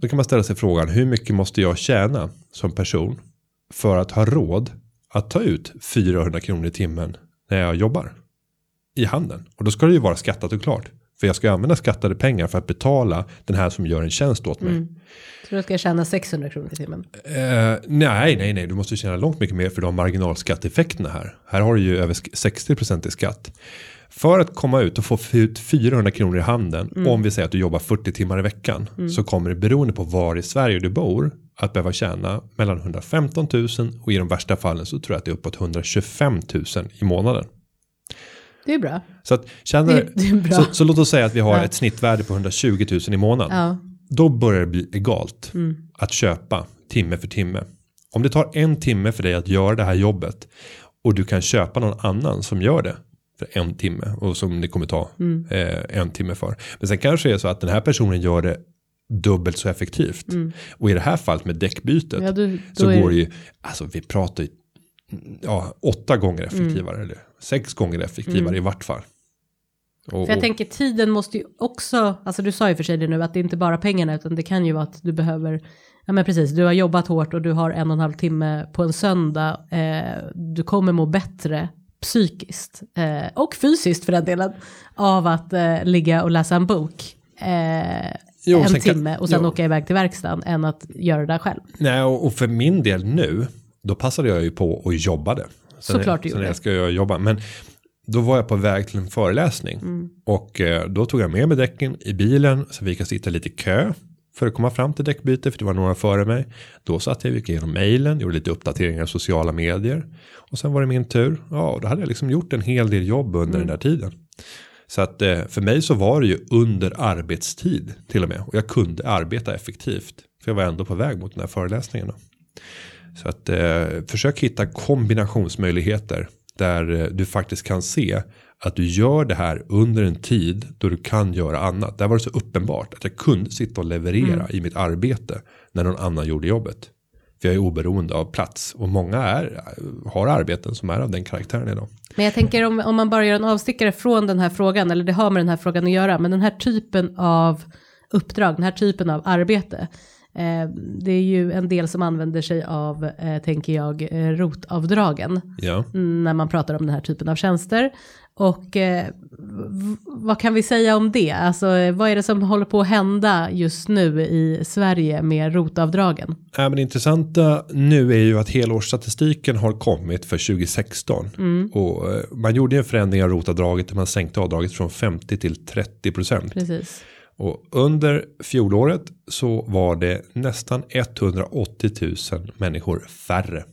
då kan man ställa sig frågan hur mycket måste jag tjäna som person för att ha råd att ta ut 400 kronor i timmen när jag jobbar i handeln. Och då ska det ju vara skattat och klart. För jag ska använda skattade pengar för att betala den här som gör en tjänst åt mig. Så då ska jag tjäna 600 kronor i timmen. Eh, nej, nej, nej, du måste tjäna långt mycket mer för de marginalskatteeffekterna här. Här har du ju över sk- 60% i skatt. För att komma ut och få ut 400 kronor i handen, om vi säger att du jobbar 40 timmar i veckan, så kommer det beroende på var i Sverige du bor att behöva tjäna mellan 115 000 och i de värsta fallen så tror jag att det är uppåt 125 000 i månaden. Det är bra. Så, att tjänar, Det- det är bra. så, så låt oss säga att vi har Ja. ett snittvärde på 120 000 i månaden. Ja. Då börjar det bli egalt Mm. att köpa timme för timme. Om det tar en timme för dig att göra det här jobbet och du kan köpa någon annan som gör det för en timme och som det kommer ta Mm. eh, en timme för. Men sen kanske det är så att den här personen gör det dubbelt så effektivt. Och i det här fallet med däckbytet Mm. Ja, du- så går det ju, alltså vi pratar ju, ja, åtta gånger Mm. effektivare eller sex gånger effektivare i vart fall. Och, För jag tänker tiden måste ju också, alltså du sa ju för sig det nu att det inte bara är pengarna utan det kan ju vara att du behöver, ja men precis, du har jobbat hårt och du har en och en halv timme på en söndag, eh, du kommer må bättre psykiskt eh, och fysiskt för den delen av att eh, ligga och läsa en bok eh, Jo, en sen kan- timme och sen jo. åka iväg till verkstaden än att göra det där själg. Nej, och, och för min del nu, då passade jag ju på och jobbade. Sen, Såklart du Sen gjorde. jag ska jag jobba, men då var jag på väg till en föreläsning. Mm. Och eh, då tog jag med mig däcken i bilen, så vi kan sitta lite i kö för att komma fram till däckbyte, för det var några före mig. Då satt jag, gick igenom mejlen, gjorde lite uppdateringar i sociala medier. Och sen var det min tur. Ja, och då hade jag liksom gjort en hel del jobb under Mm. den där tiden. Så att eh, för mig så var det ju under arbetstid till och med. Och jag kunde arbeta effektivt. För jag var ändå på väg mot den här föreläsningen. Då. Så att eh, försök hitta kombinationsmöjligheter. Där eh, du faktiskt kan se att du gör det här under en tid då du kan göra annat. Där var det så uppenbart att jag kunde sitta och leverera i mitt arbete när någon annan gjorde jobbet. För jag är oberoende av plats och många är, har arbeten som är av den karaktären idag. Men jag tänker om, om man bara gör en avstickare från den här frågan, eller det har med den här frågan att göra, men den här typen av uppdrag, den här typen av arbete, eh, det är ju en del som använder sig av, eh, tänker jag, eh, rotavdragen Ja. när man pratar om den här typen av tjänster. Och eh, vad kan vi säga om det? Alltså eh, vad är det som håller på att hända just nu i Sverige med rotavdragen? Ja, men det intressanta nu är ju att helårsstatistiken har kommit för 2016. Och eh, man gjorde en förändring av rotavdraget där man sänkte avdraget från 50 till 30 procent. Precis. Och under fjolåret så var det nästan 180 000 människor färre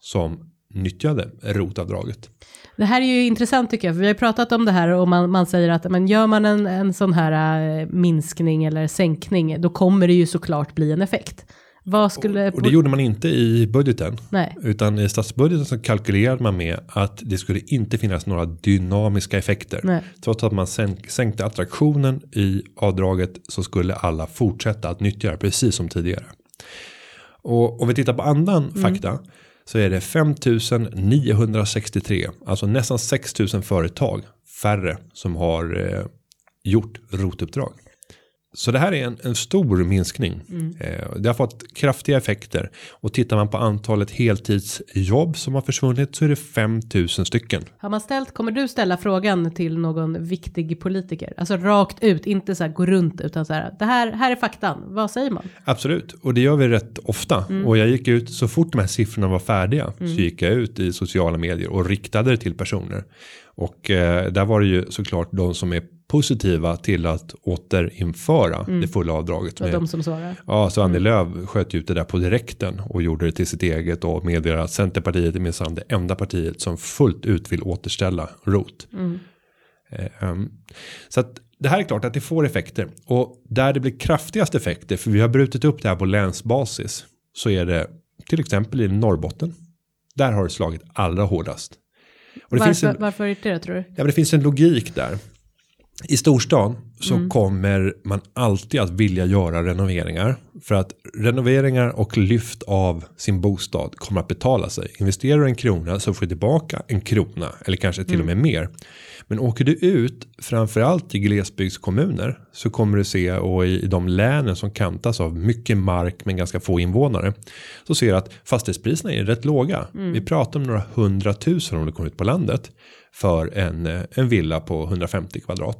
som nyttjade rotavdraget. Det här är ju intressant tycker jag, för vi har ju pratat om det här och man, man säger att men gör man en, en sån här eh, minskning eller sänkning, då kommer det ju såklart bli en effekt. Vad skulle... Och det gjorde man inte i budgeten. Nej. Utan i statsbudgeten så kalkylerade man med att det skulle inte finnas några dynamiska effekter. Nej. Trots att man sänk, sänkte attraktionen i avdraget så skulle alla fortsätta att nyttja det precis som tidigare. Och om vi tittar på annan fakta så är det 5963, alltså nästan 6000 företag färre som har eh, gjort rotuppdrag. Så det här är en, en stor minskning. Eh, det har fått kraftiga effekter. Och tittar man på antalet heltidsjobb som har försvunnit så är det 5000 stycken. Har man ställt, kommer du ställa frågan till någon viktig politiker? Alltså rakt ut, inte så här gå runt utan så här, det här, här är faktan, vad säger man? Absolut, och det gör vi rätt ofta. Och jag gick ut så fort de här siffrorna var färdiga så gick jag ut i sociala medier och riktade det till personer. Och eh, där var det ju såklart de som är positiva till att återinföra det fulla avdraget. Det var med- de som svarar. Ja, så Annie Lööf sköt ut det där på direkten och gjorde det till sitt eget och meddelade att Centerpartiet är minsann det enda partiet som fullt ut vill återställa ROT. Eh, um, så att det här är klart att det får effekter och där det blir kraftigast effekter för vi har brutit upp det här på länsbasis så är det till exempel i Norrbotten. Där har det slagit allra hårdast. Varför, en, varför är det det tror du? Ja, men det finns en logik där. I storstan så kommer man alltid att vilja göra renoveringar. För att renoveringar och lyft av sin bostad kommer att betala sig. Investerar du en krona så får du tillbaka en krona. Eller kanske till och med mer. Men åker du ut framförallt i glesbygdskommuner så kommer du se och i, de länen som kantas av mycket mark men ganska få invånare. Så ser du att fastighetspriserna är rätt låga. Vi pratar om några hundratusen om du kommer ut på landet. För en, eh, en villa på 150 kvadrat.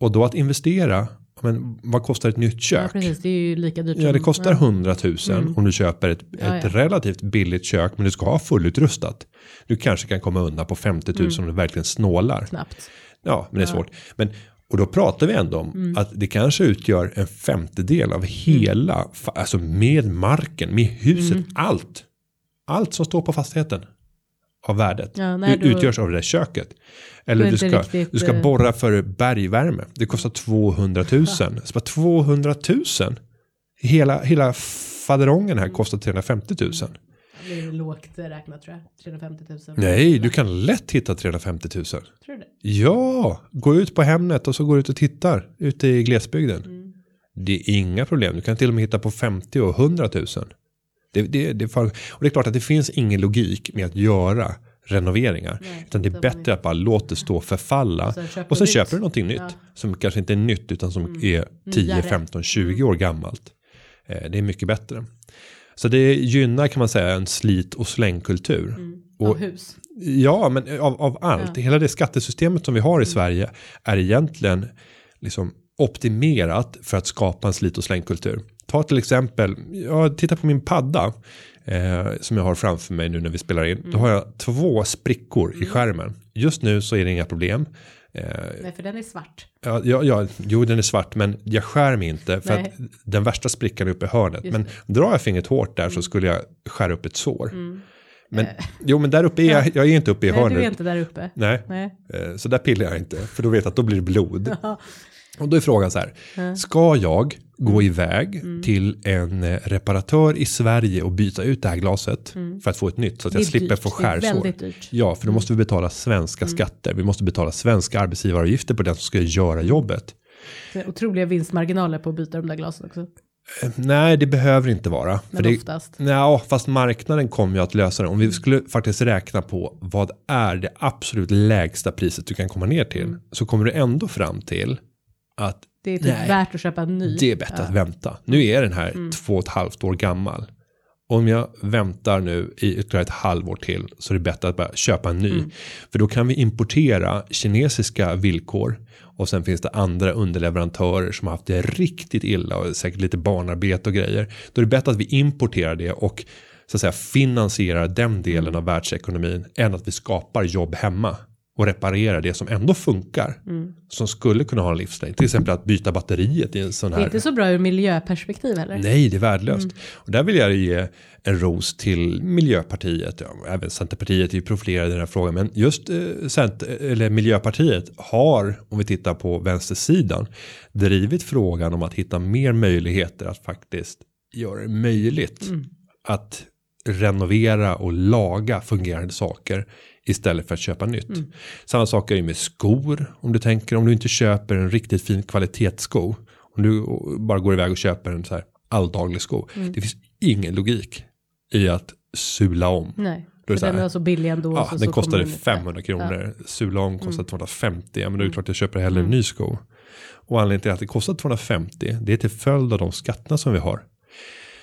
Och då att investera, men vad kostar ett nytt Ja, kök? precis, det är ju lika dyrt Ja, det kostar 100 000 om du köper ett, Ja, ett ja. relativt billigt kök, men du ska ha fullutrustat. Du kanske kan komma undan på 50 000 om du verkligen snålar. Knappt. Ja, men det är svårt. Men, och då pratar vi ändå om att det kanske utgör en femtedel av hela, fa- alltså med marken, med huset, allt. Allt som står på fastigheten av värdet Ja, nej, då- utgörs av det där köket. Eller du ska, riktigt, du ska eh, borra för bergvärme. Det kostar 200 000. Så bara 200 000. Hela, hela faderongen här kostar 350 000. Det är lågt räknat tror jag. 350 000. Nej, du kan lätt hitta 350 000. Tror du det? Ja, gå ut på Hemnet och så går du ut och tittar ute i glesbygden. Mm. Det är inga problem. Du kan till och med hitta på 50 och 100 000. Det, det, det, och det är klart att det finns ingen logik med att göra renoveringar. Nej, utan det är bättre att bara låta det stå förfalla. Och sen köper Och sen du köper nytt. du någonting nytt. Ja. Mm. Som kanske inte är nytt utan som är 10, Nyare. 15, 20 år gammalt. Eh, Det är mycket bättre. Så det gynnar kan man säga en slit och slängkultur. Av Och, hus. ja, men av, av allt. Hela det skattesystemet som vi har i Sverige är egentligen liksom optimerat för att skapa en slit och slängkultur. Ta till exempel, jag tittar på min padda eh, som jag har framför mig nu när vi spelar in. Då har jag två sprickor i skärmen. Just nu så är det inga problem. Eh, Nej, för den är svart. Ja, ja, ja, jo den är svart men jag skär mig inte för Nej. att den värsta sprickan är uppe i hörnet. Just men drar jag fingret hårt där Mm. så skulle jag skära upp ett sår. Men jo men där uppe är jag, jag är inte uppe i Eh. Nej, hörnet. du är inte där uppe. Nej, Nej. eh, så där pillar jag inte för då vet jag att då blir det blod. Och då är frågan så här, ska jag Mm. gå iväg till en eh, reparatör i Sverige och byta ut det här glaset för att få ett nytt så att Mm. Jag slipper dyrt. få skärsår? Ja, för då måste vi betala svenska skatter. Vi måste betala svenska arbetsgivaravgifter på den som ska göra jobbet. Det är otroliga vinstmarginaler på att byta de där glasen också. Eh, Nej, det behöver inte vara. Men det, oftast. Nej, fast marknaden kommer ju att lösa det. Om vi skulle faktiskt räkna på vad är det absolut lägsta priset du kan komma ner till. Mm. Så kommer du ändå fram till att Det är typ Nej. värt att köpa en ny. det är bättre att vänta. Nu är den här Mm. två och ett halvt år gammal. Om jag väntar nu i ytterligare ett halvår till så är det bättre att bara köpa en ny. Mm. För då kan vi importera kinesiska villkor och sen finns det andra underleverantörer som har haft det riktigt illa och säkert lite barnarbete och grejer. Då är det bättre att vi importerar det och så att säga finansierar den delen Mm. av världsekonomin än att vi skapar jobb hemma och reparerar det som ändå funkar. Mm. Som skulle kunna ha en livslängd. Till exempel att byta batteriet i en sån Det är här. inte så bra ur miljöperspektiv heller. Nej, det är värdelöst. Mm. Och där vill jag ge en ros till Miljöpartiet. Ja, även Centerpartiet är ju profilerade i den här frågan. Men just eh, Cent eller Miljöpartiet har, om vi tittar på vänstersidan, drivit frågan om att hitta mer möjligheter att faktiskt göra det möjligt Mm. att renovera och laga fungerande saker istället för att köpa nytt. Mm. Samma sak är ju med skor. Om du tänker om du inte köper en riktigt fin kvalitetssko. Om du bara går iväg och köper en så här alldaglig sko. Mm. Det finns ingen logik i att sula om. Nej, Då är så den här, är så billig ändå. Ja, så, den så kostade kommer den inte. 500 kronor. Sula om kostar 250. Ja, men då är Mm. det klart jag köper hellre en ny sko. Och anledningen till att det kostar 250. Det är till följd av de skatterna som vi har.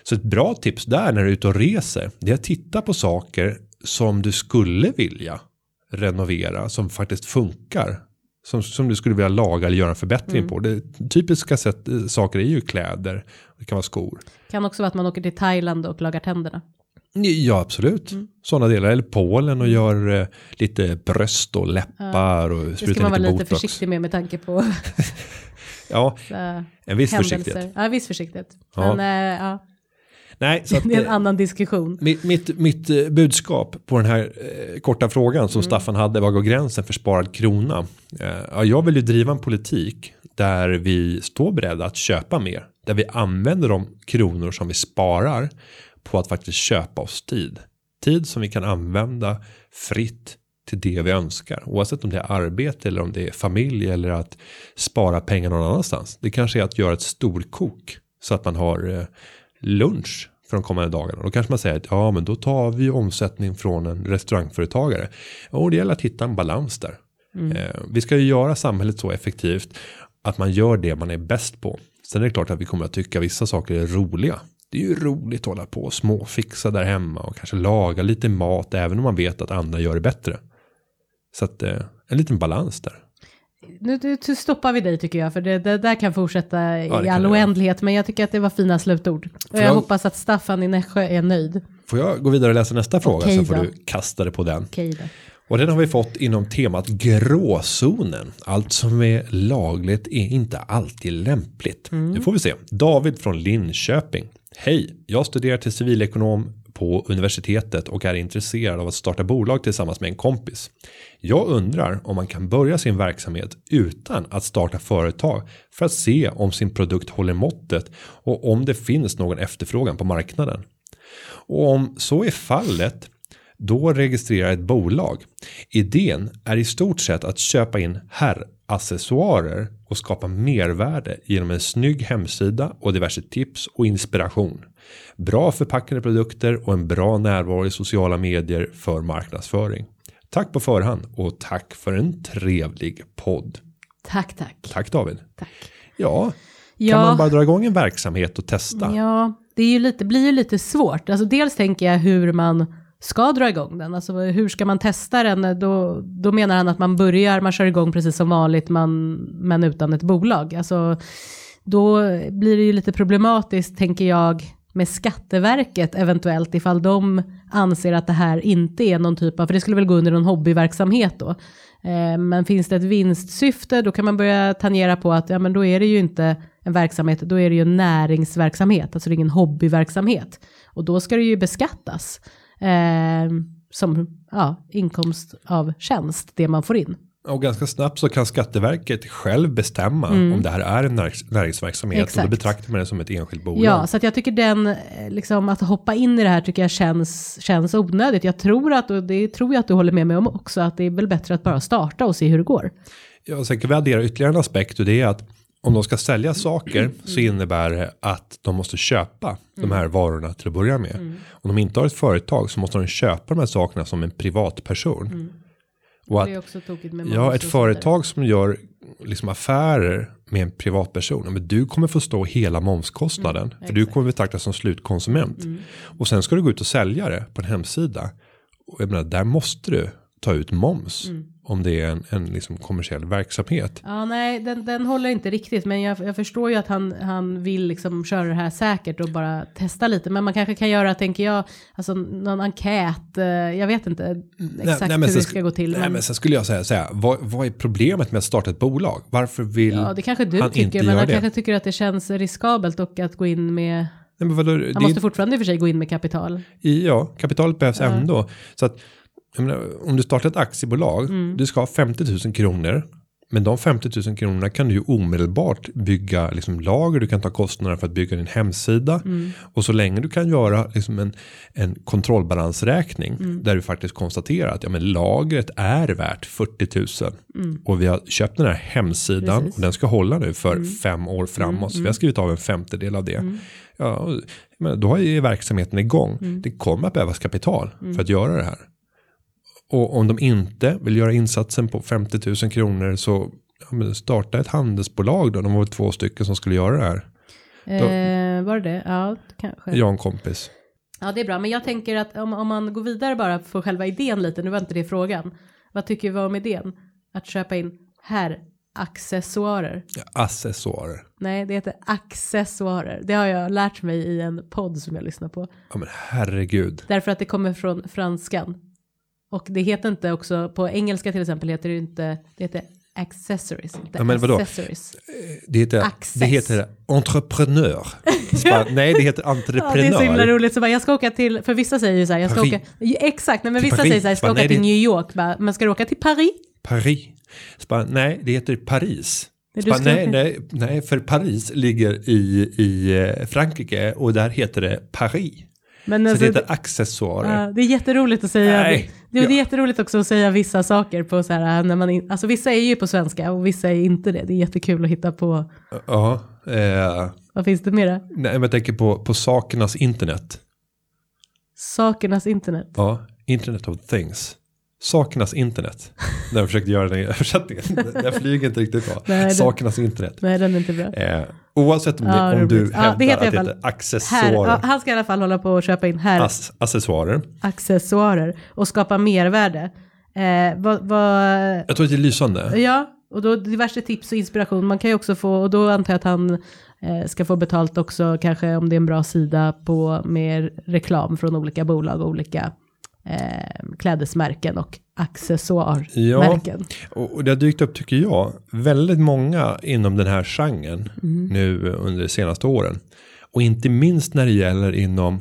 Så ett bra tips där när du är ute och reser. Det är att titta på saker som du skulle vilja renovera. Som faktiskt funkar. Som, som du skulle vilja laga eller göra en förbättring Mm. på. Det typiska sätt, eh, saker är ju kläder. Det kan vara skor. Kan också vara att man åker till Thailand och lagar tänderna. Ja, absolut. Mm. Sådana delar. Eller Polen och gör eh, lite bröst och läppar och Det ska sprutar man vara lite lite botox. försiktig med med tanke på Ja, en viss händelser. försiktighet. Ja, viss försiktighet. Ja. Men äh, ja, Nej, så att, det är en eh, annan diskussion. mitt, mitt, mitt eh, budskap på den här eh, korta frågan Mm. som Staffan hade, var går gränsen för sparad krona? Eh, ja, jag vill ju driva en politik där vi står beredda att köpa mer. Där vi använder de kronor som vi sparar på att faktiskt köpa oss tid. Tid som vi kan använda fritt till det vi önskar. Oavsett om det är arbete eller om det är familj eller att spara pengar någon annanstans. Det kanske är att göra ett storkok så att man har eh, lunch för de kommande dagarna. Då kanske man säger att ja, men då tar vi omsättning från en restaurangföretagare. Och det gäller att hitta en balans där. Eh, vi ska ju göra samhället så effektivt att man gör det man är bäst på. Sen är det klart att vi kommer att tycka vissa saker är roliga. Det är ju roligt att hålla på och småfixa där hemma och kanske laga lite mat även om man vet att andra gör det bättre. Så att eh, en liten balans där. Nu, nu stoppar vi dig tycker jag, för det, det där kan fortsätta i all oändlighet. Men jag tycker att det var fina slutord. Och jag, jag- hoppas att Staffan i Nässjö är nöjd. Får jag gå vidare och läsa nästa fråga Okej så får då. du kasta det på den. Då. Och den har vi fått inom temat gråzonen. Allt som är lagligt är inte alltid lämpligt. Nu får vi se. David från Linköping. Hej, jag studerar till civilekonom på universitetet och är intresserad av att starta bolag tillsammans med en kompis. Jag undrar om man kan börja sin verksamhet utan att starta företag för att se om sin produkt håller måttet och om det finns någon efterfrågan på marknaden. Och om så är fallet Då registrerar ett bolag. Idén är i stort sett att köpa in herraccessoarer och skapa mervärde genom en snygg hemsida och diverse tips och inspiration. Bra förpackade produkter och en bra närvaro i sociala medier för marknadsföring. Tack på förhand och tack för en trevlig podd. Tack, tack. Tack David. tack. Ja, kan Ja. man bara dra igång en verksamhet och testa? Ja, det är ju lite, blir ju lite svårt. Alltså dels tänker jag hur man ska dra igång den. Alltså hur ska man testa den? Då, då menar han att man börjar, man kör igång precis som vanligt, man, men utan ett bolag. Alltså då blir det ju lite problematiskt, tänker jag, med Skatteverket eventuellt ifall de anser att det här inte är någon typ av, för det skulle väl gå under någon hobbyverksamhet då. Eh, Men finns det ett vinstsyfte då kan man börja tangera på att ja men då är det ju inte en verksamhet, då är det ju en näringsverksamhet, alltså det är ingen hobbyverksamhet. Och då ska det ju beskattas eh, som ja, inkomst av tjänst, det man får in. Och ganska snabbt så kan Skatteverket själv bestämma om det här är en närings- näringsverksamhet. Och Mm. Exakt. då betraktar man det som ett enskilt bolag. Ja, så att jag tycker den, eh, liksom att hoppa in i det här tycker jag känns, känns onödigt. Jag tror att, och det tror jag att du håller med mig om också, att det är väl bättre att bara starta och se hur det går. Ja, sen kan vi addera ytterligare en aspekt och det är att om de ska sälja saker så innebär det att de måste köpa de här varorna till att börja med. Om de inte har ett företag så måste de köpa de här sakerna som en privatperson. Och att, det är också tokigt med ja, ett företag som gör liksom affärer med en privatperson, men du kommer få stå hela momskostnaden. för du kommer betraktas som slutkonsument. Och sen ska du gå ut och sälja det på en hemsida. Och jag menar, där måste du ta ut moms. Om det är en, en liksom kommersiell verksamhet. Ja, nej, den, den håller inte riktigt, men jag, jag förstår ju att han, han vill liksom köra det här säkert och bara testa lite. Men man kanske kan göra, tänker jag, alltså någon enkät, eh, jag vet inte exakt nej, men hur det sk- ska gå till. Nej, men, men sen skulle jag säga, säga vad, vad är problemet med att starta ett bolag? Varför vill ja, det kanske du han inte tycker, men göra han det? kanske tycker att det känns riskabelt och att gå in med, Nej, men vadå, han det, måste fortfarande i och för sig gå in med kapital. i, ja, kapitalet behövs ändå. Så att, menar, om du startar ett aktiebolag, Mm. du ska ha 50 000 kronor. Men de 50 000 kronorna kan du ju omedelbart bygga liksom lager, du kan ta kostnaderna för att bygga din hemsida. Mm. Och så länge du kan göra liksom en, en kontrollbalansräkning Mm. där du faktiskt konstaterar att ja, men lagret är värt 40 000. Och vi har köpt den här hemsidan Mm. Precis. Mm. och den ska hålla nu för fem år framåt. Så vi har skrivit av en femtedel av det. Ja, och- men då är verksamheten igång. Mm. Det kommer att behövas kapital för att göra det här. Och om de inte vill göra insatsen på 50 000 kronor så ja, starta ett handelsbolag då. De var två stycken som skulle göra det här. Eh, var det det? Ja, kanske. Jag och en kompis. Ja, det är bra. Men jag tänker att om, om man går vidare bara för själva idén lite, nu var inte det frågan. Vad tycker vi om idén? Att köpa in här accessoarer. Accessoarer. Nej, det heter accessoarer. Det har jag lärt mig i en podd som jag lyssnar på. Ja men herregud. Därför att det kommer från franskan. Och det heter inte också, på engelska till exempel heter det inte, det heter accessories. Inte Ja, men vadå? accessories. Det heter, Access. det heter entreprenör. Bara, nej det heter Ja, det är så himla entreprenör. roligt. Så bara, jag ska åka till, för vissa säger ju så här, jag ska Paris. åka, exakt, nej, men Till vissa Paris. säger så här, jag ska Bara, åka nej, till New York, bara, men ska du åka till Paris? Paris. Så bara, nej det heter Paris. Ska nej, nej, nej, för Paris ligger i, i eh, Frankrike och där heter det Paris. Men Så alltså, det heter accessoarer. ja, det är jätteroligt att säga, Nej. Det, det är Ja. jätteroligt också att säga vissa saker på så här, när man, in, alltså vissa är ju på svenska och vissa är inte det. Det är jättekul att hitta på, Ja, eh, vad finns det mera? nej, men jag tänker på, på sakernas internet. Sakernas internet. Ja, internet of things. Sakernas internet. När jag försökte göra den översättningen. Den flyger inte riktigt bra. Nej, Sakernas internet. Nej, den är inte bra. Eh, oavsett om, Ja, du, om du. Ja, hävdar det att det heter accessoarer. Här, han ska i alla fall hålla på och köpa in här Ass, accessoarer. accessoarer och skapa mervärde. Eh, vad, vad, Jag tror att det är lysande. ja, och då diverse tips och inspiration. Man kan ju också få, och då antar jag att han eh, ska få betalt också, kanske om det är en bra sida på med reklam från olika bolag och olika eh, klädesmärken och accessoarmärken. Och, och det har dykt upp tycker jag väldigt många inom den här genren Mm. nu under de senaste åren. Och inte minst när det gäller inom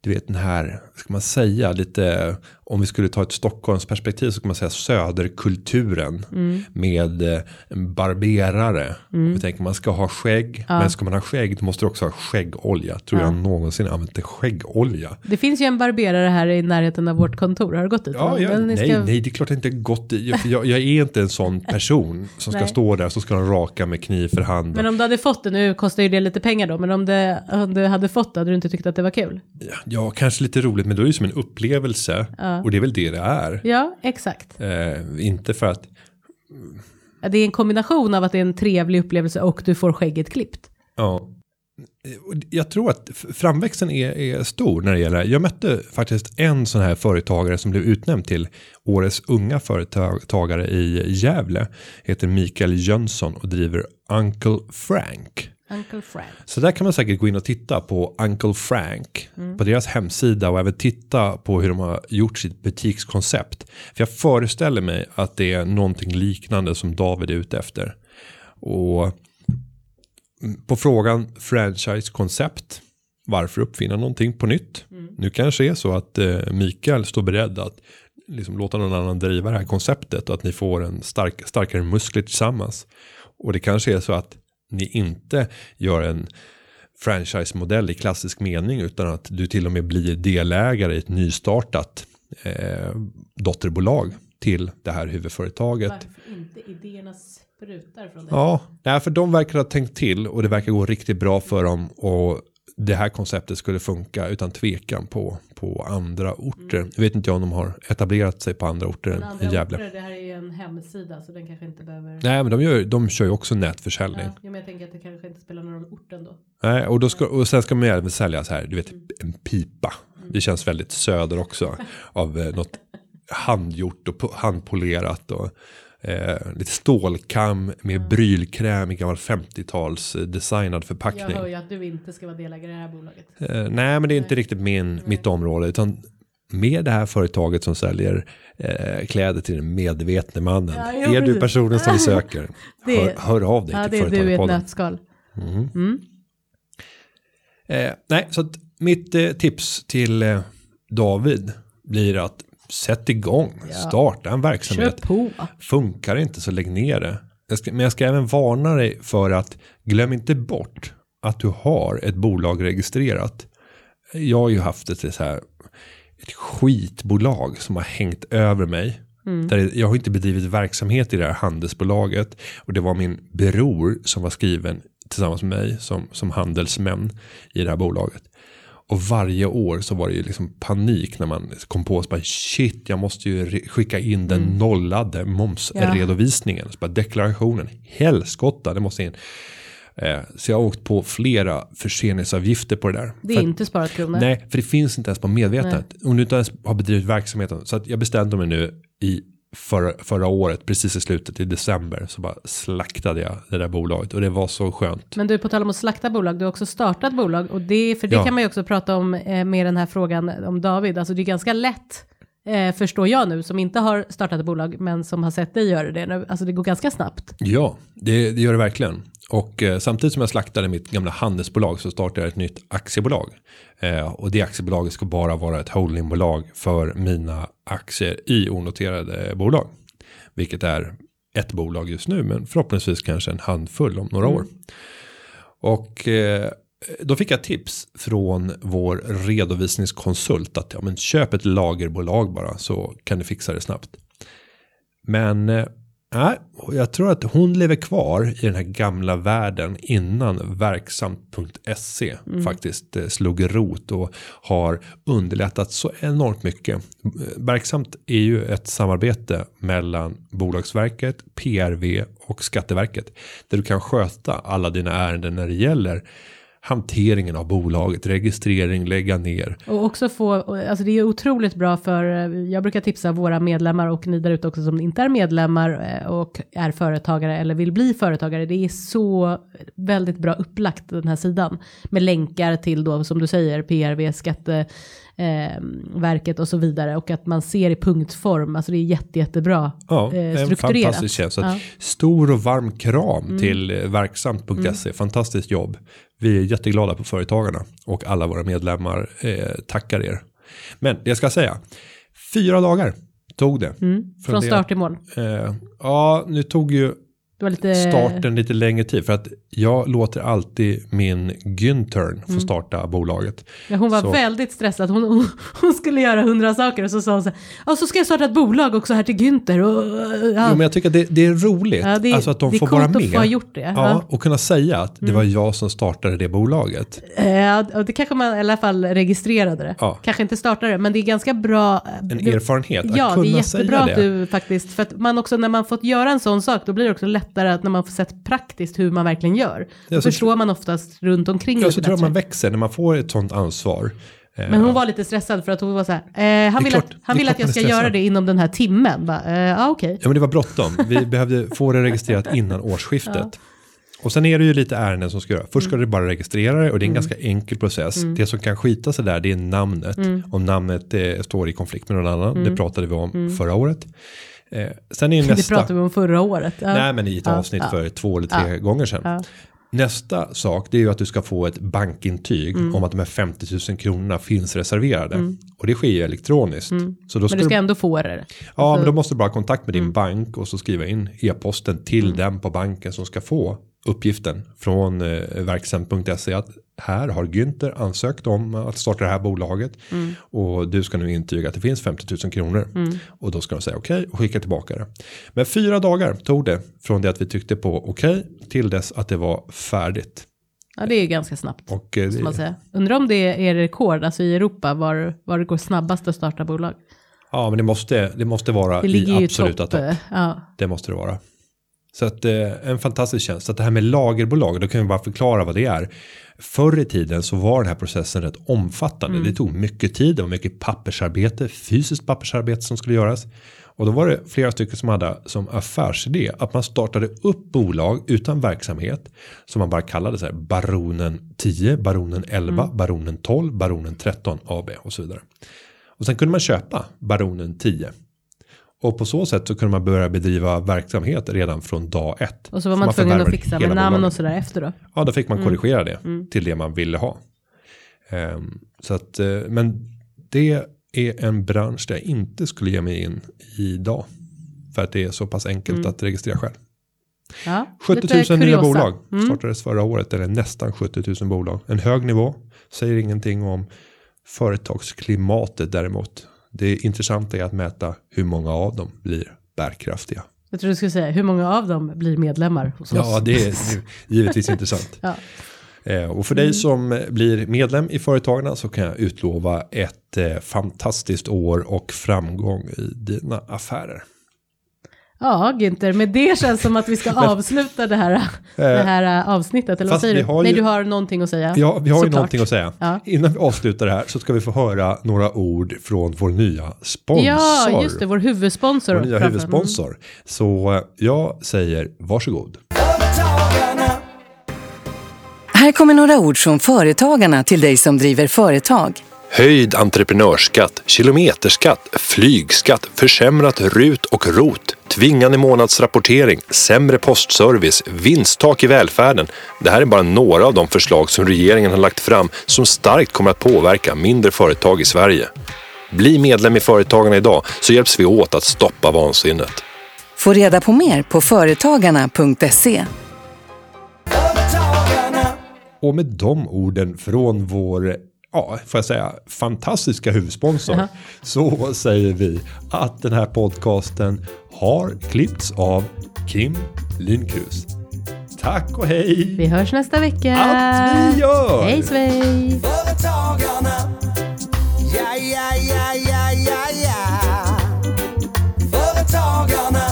du vet den här, ska man säga, lite om vi skulle ta ett Stockholms perspektiv så kan man säga söderkulturen med eh, barberare. Mm. Vi tänker man ska ha skägg, men ska man ha skägg då måste du också ha skäggolja. Tror jag någonsin använt en skäggolja. Det finns ju en barberare här i närheten av vårt kontor. Har du gått dit? Ja, ja, nej, ska- nej, det är klart jag inte gått. För jag, jag är inte en sån person som ska stå där så ska de raka med kniv för hand. Men om du hade fått det, nu kostar ju det lite pengar då, men om, det, om du hade fått det, hade du inte tyckt att det var kul? Ja, ja, kanske lite roligt, men då är det som en upplevelse. Och det är väl det det är. Ja, exakt. Eh, inte för att, Ja, Det är en kombination av att det är en trevlig upplevelse och du får skägget klippt. ja. Jag tror att framväxten är, är stor när det gäller, jag mötte faktiskt en sån här företagare som blev utnämnd till årets unga företagare i Gävle. Heter Mikael Jönsson och driver Uncle Frank. Uncle Frank. Så där kan man säkert gå in och titta på Uncle Frank på deras hemsida och även titta på hur de har gjort sitt butikskoncept. För jag föreställer mig att det är någonting liknande som David är ute efter. Och mm, på frågan franchise-koncept, varför uppfinna någonting på nytt? Nu kanske är så att eh, Mikael står beredd att liksom låta någon annan driva det här konceptet och att ni får en stark, starkare muskler tillsammans. Och det kanske är så att ni inte gör en franchise-modell i klassisk mening utan att du till och med blir delägare i ett nystartat eh, dotterbolag till det här huvudföretaget. Varför inte idéerna sprutar från det? Ja, nej, för de verkar ha tänkt till och det verkar gå riktigt bra för dem och det här konceptet skulle funka utan tvekan på, på andra orter. Jag vet inte om de har etablerat sig på andra orter än andra Gävle. orter, det här är ju en hemsida så den kanske inte behöver... Nej, men de, gör, de kör ju också nätförsäljning. Ja, men jag tänker att det kanske inte spelar någon roll orten då. Nej, och, då ska, och sen ska man ju även sälja så här, du vet, en pipa. Det känns väldigt söder också. Av eh, något handgjort och po- handpolerat. Och eh, lite stålkam med brylkräm i gammal 50-tals eh, designad Jag förpackning. hör ju att du inte ska vara delägare i det här bolaget. Eh, nej, men det är inte riktigt min, mitt område. Utan med det här företaget som säljer eh, kläder till den medvetne mannen. Ja, jo, är du personen som vi söker? Det- hör, hör av dig Ja, till det är du i ett nötskal. Eh, nej, så att mitt eh, tips till eh, David blir att sätt igång, starta en verksamhet. Funkar det inte så lägg ner det. Jag ska, men jag ska även varna dig för att glöm inte bort att du har ett bolag registrerat. Jag har ju haft ett, så här, ett skitbolag som har hängt över mig. Där jag har inte bedrivit verksamhet i det här handelsbolaget. Och det var min bror som var skriven tillsammans med mig som, som handelsmän i det här bolaget. Och varje år så var det ju liksom panik när man kom på bara shit jag måste ju skicka in den nollade momsredovisningen. Så bara deklarationen, helskotta det måste in. Eh, så jag har åkt på flera förseningsavgifter på det där. Det är För- inte sparat kronor. Nej, för det finns inte ens på medvetandet. Om du inte ens har bedrivit verksamheten. Så att jag bestämde mig nu i förra, förra året, precis i slutet i december, så bara slaktade jag det där bolaget. Och det var så skönt. Men du, på tal om att slakta bolag, du har också startat bolag och det, för det Ja. kan man ju också prata om eh, med den här frågan om David. Alltså det är ganska lätt, eh, förstår jag nu, som inte har startat ett bolag men som har sett dig göra det nu. Alltså det går ganska snabbt. Ja, det, det gör det verkligen. Och eh, samtidigt som jag slaktade mitt gamla handelsbolag så startade jag ett nytt aktiebolag. Eh, och det aktiebolaget ska bara vara ett holdingbolag för mina aktier i onoterade bolag. Vilket är ett bolag just nu men förhoppningsvis kanske en handfull om några år. Och eh, då fick jag tips från vår redovisningskonsult att ja, men köp ett lagerbolag bara så kan du fixa det snabbt. Men eh, nej, jag tror att hon lever kvar i den här gamla världen innan verksamt.se faktiskt eh, slog rot och har underlättat så enormt mycket. Eh, Verksamt är ju ett samarbete mellan Bolagsverket, PRV och Skatteverket där du kan sköta alla dina ärenden när det gäller hanteringen av bolaget, registrering, lägga ner. Och också få, alltså det är otroligt bra för, eh, jag brukar tipsa våra medlemmar och ni där ute också som inte är medlemmar eh, och är företagare eller vill bli företagare. Det är så väldigt bra upplagt den här sidan med länkar till då som du säger PRV, skatte eh, verket och så vidare och att man ser i punktform, alltså det är jätte, jättebra Ja, eh, en strukturerat. fantastisk tjänst. Ja. Mm. Stor och varm kram till eh, verksamt.se. Fantastiskt jobb. Vi är jätteglada på företagarna och alla våra medlemmar eh, tackar er. Men det jag ska säga. Fyra dagar tog det. Mm. Från det- start till mål. Eh, ja, nu tog ju lite... starten lite längre tid. För att jag låter alltid min Güntern få starta bolaget. Ja, hon var Så- väldigt stressad. Hon, hon, hon skulle göra hundra saker och så sa hon så här, ja så ska jag starta ett bolag också här till Günther. Och, ja. Jo, men jag tycker att det, det är roligt. Ja, det, alltså att de det är får coolt vara att med. få ha gjort det. Ja, Ja. och kunna säga att det var jag som startade det bolaget. Eh, och det kanske man i alla fall registrerade det. Ja. Kanske inte startade det, men det är ganska bra. En det- erfarenhet att Ja, kunna det är säga jättebra det. att du faktiskt, för att man också när man fått göra en sån sak, då blir det också lättare att när man får sett praktiskt hur man verkligen gör. Då Ja, så förstår man oftast runt omkring Ja, så tror jag man växer när man får ett sånt ansvar. Eh, Men hon var lite stressad för att hon var så här, eh, han vill, klart- att, han vill att jag ska stressad. göra det inom den här timmen. Bara, eh, Ja, okej. Ja, men det var bråttom. Vi behövde få det registrerat innan årsskiftet. Och sen är det ju lite ärenden som ska göra. Först ska Mm. du bara registrera det och det är en ganska enkel process. Det som kan skita sig där det är namnet. Mm. Om namnet eh, står i konflikt med någon annan. Det pratade vi om förra året. Eh, sen är ju Mm. Det nästa. pratade vi om förra året. Ja. Nej men i ett Ja, avsnitt ja. för två eller tre gånger sedan. Ja. Nästa sak det är ju att du ska få ett bankintyg Mm. om att de här 50 000 kronorna finns reserverade. Och det sker ju elektroniskt. Så då Mm. Men ska du ska du, ändå få det. ja, alltså- men då måste du bara ha kontakt med din Mm. bank och så skriva in e-posten till den på banken som ska få uppgiften från eh, verksamt.se att här har Günther ansökt om att starta det här bolaget Mm. och du ska nu intyga att det finns 50 000 kronor och då ska de säga okej och skicka tillbaka det. Men fyra dagar tog det från det att vi tyckte på okej till dess att det var färdigt. Ja, det är ganska snabbt. Och eh, Som man det, säger. Undrar om det är rekord, alltså i Europa, var, var det går snabbast att starta bolag. ja men det måste, det måste vara Det i absoluta topp. topp. eh, Ja. Det måste det vara. Så att eh, en fantastisk tjänst. Så att det här med lagerbolag, då kan vi bara förklara vad det är. Förr i tiden så var den här processen rätt omfattande. Mm. Det tog mycket tid, det var mycket pappersarbete, fysiskt pappersarbete som skulle göras. Och då var det flera stycken som hade som affärsidé att man startade upp bolag utan verksamhet. Som man bara kallade så här Baronen 10, Baronen 11, Mm. Baronen 12, Baronen 13 AB och så vidare. Och sen kunde man köpa Baronen 10. Och på så sätt så kunde man börja bedriva verksamhet redan från dag ett. Och så var man, tvungen att fixa med namn och sådär efter då. Ja, då fick man Mm. korrigera det till det man ville ha. Ehm, så att, eh, men det är en bransch där jag inte skulle ge mig in idag. För att det är så pass enkelt Mm. att registrera själv. Ja, 70 000 lite nya bolag Mm. startades förra året, eller nästan 70 000 bolag. En hög nivå, säger ingenting om företagsklimatet däremot. Det intressanta är att mäta hur många av dem blir bärkraftiga. Jag tror du skulle säga, hur många av dem blir medlemmar hos Ja, oss? det är givetvis intressant. Ja. Eh, Och för dig som blir medlem i Företagarna så kan jag utlova ett eh, fantastiskt år och framgång i dina affärer. Ja, Günther, med det känns som att vi ska avsluta det här, det här äh, avsnittet. Eller vad säger du? har Nej, ju- du har någonting att säga. Ja, vi har ju någonting att säga. Ja. Innan vi avslutar det här så ska vi få höra några ord från vår nya sponsor. Ja, just det, vår huvudsponsor. Vår nya framför- huvudsponsor. Så eh, jag säger varsågod. Här kommer några ord från Företagarna till dig som driver företag. Höjd entreprenörsskatt, kilometerskatt, flygskatt, försämrat RUT och ROT, tvingande månadsrapportering, sämre postservice, vinsttak i välfärden. Det här är bara några av de förslag som regeringen har lagt fram som starkt kommer att påverka mindre företag i Sverige. Bli medlem i Företagarna idag så hjälps vi åt att stoppa vansinnet. Få reda på mer på företagarna.se. Företagarna. Och med de orden från vår, ja, får jag säga, fantastiska huvudsponsor uh -huh. så säger vi att den här podcasten har klippts av Kim Lindqvist. Tack och hej! Vi hörs nästa vecka. Att vi gör! Hej svej! Företagarna, ja, ja, ja, ja, ja, ja. Företagarna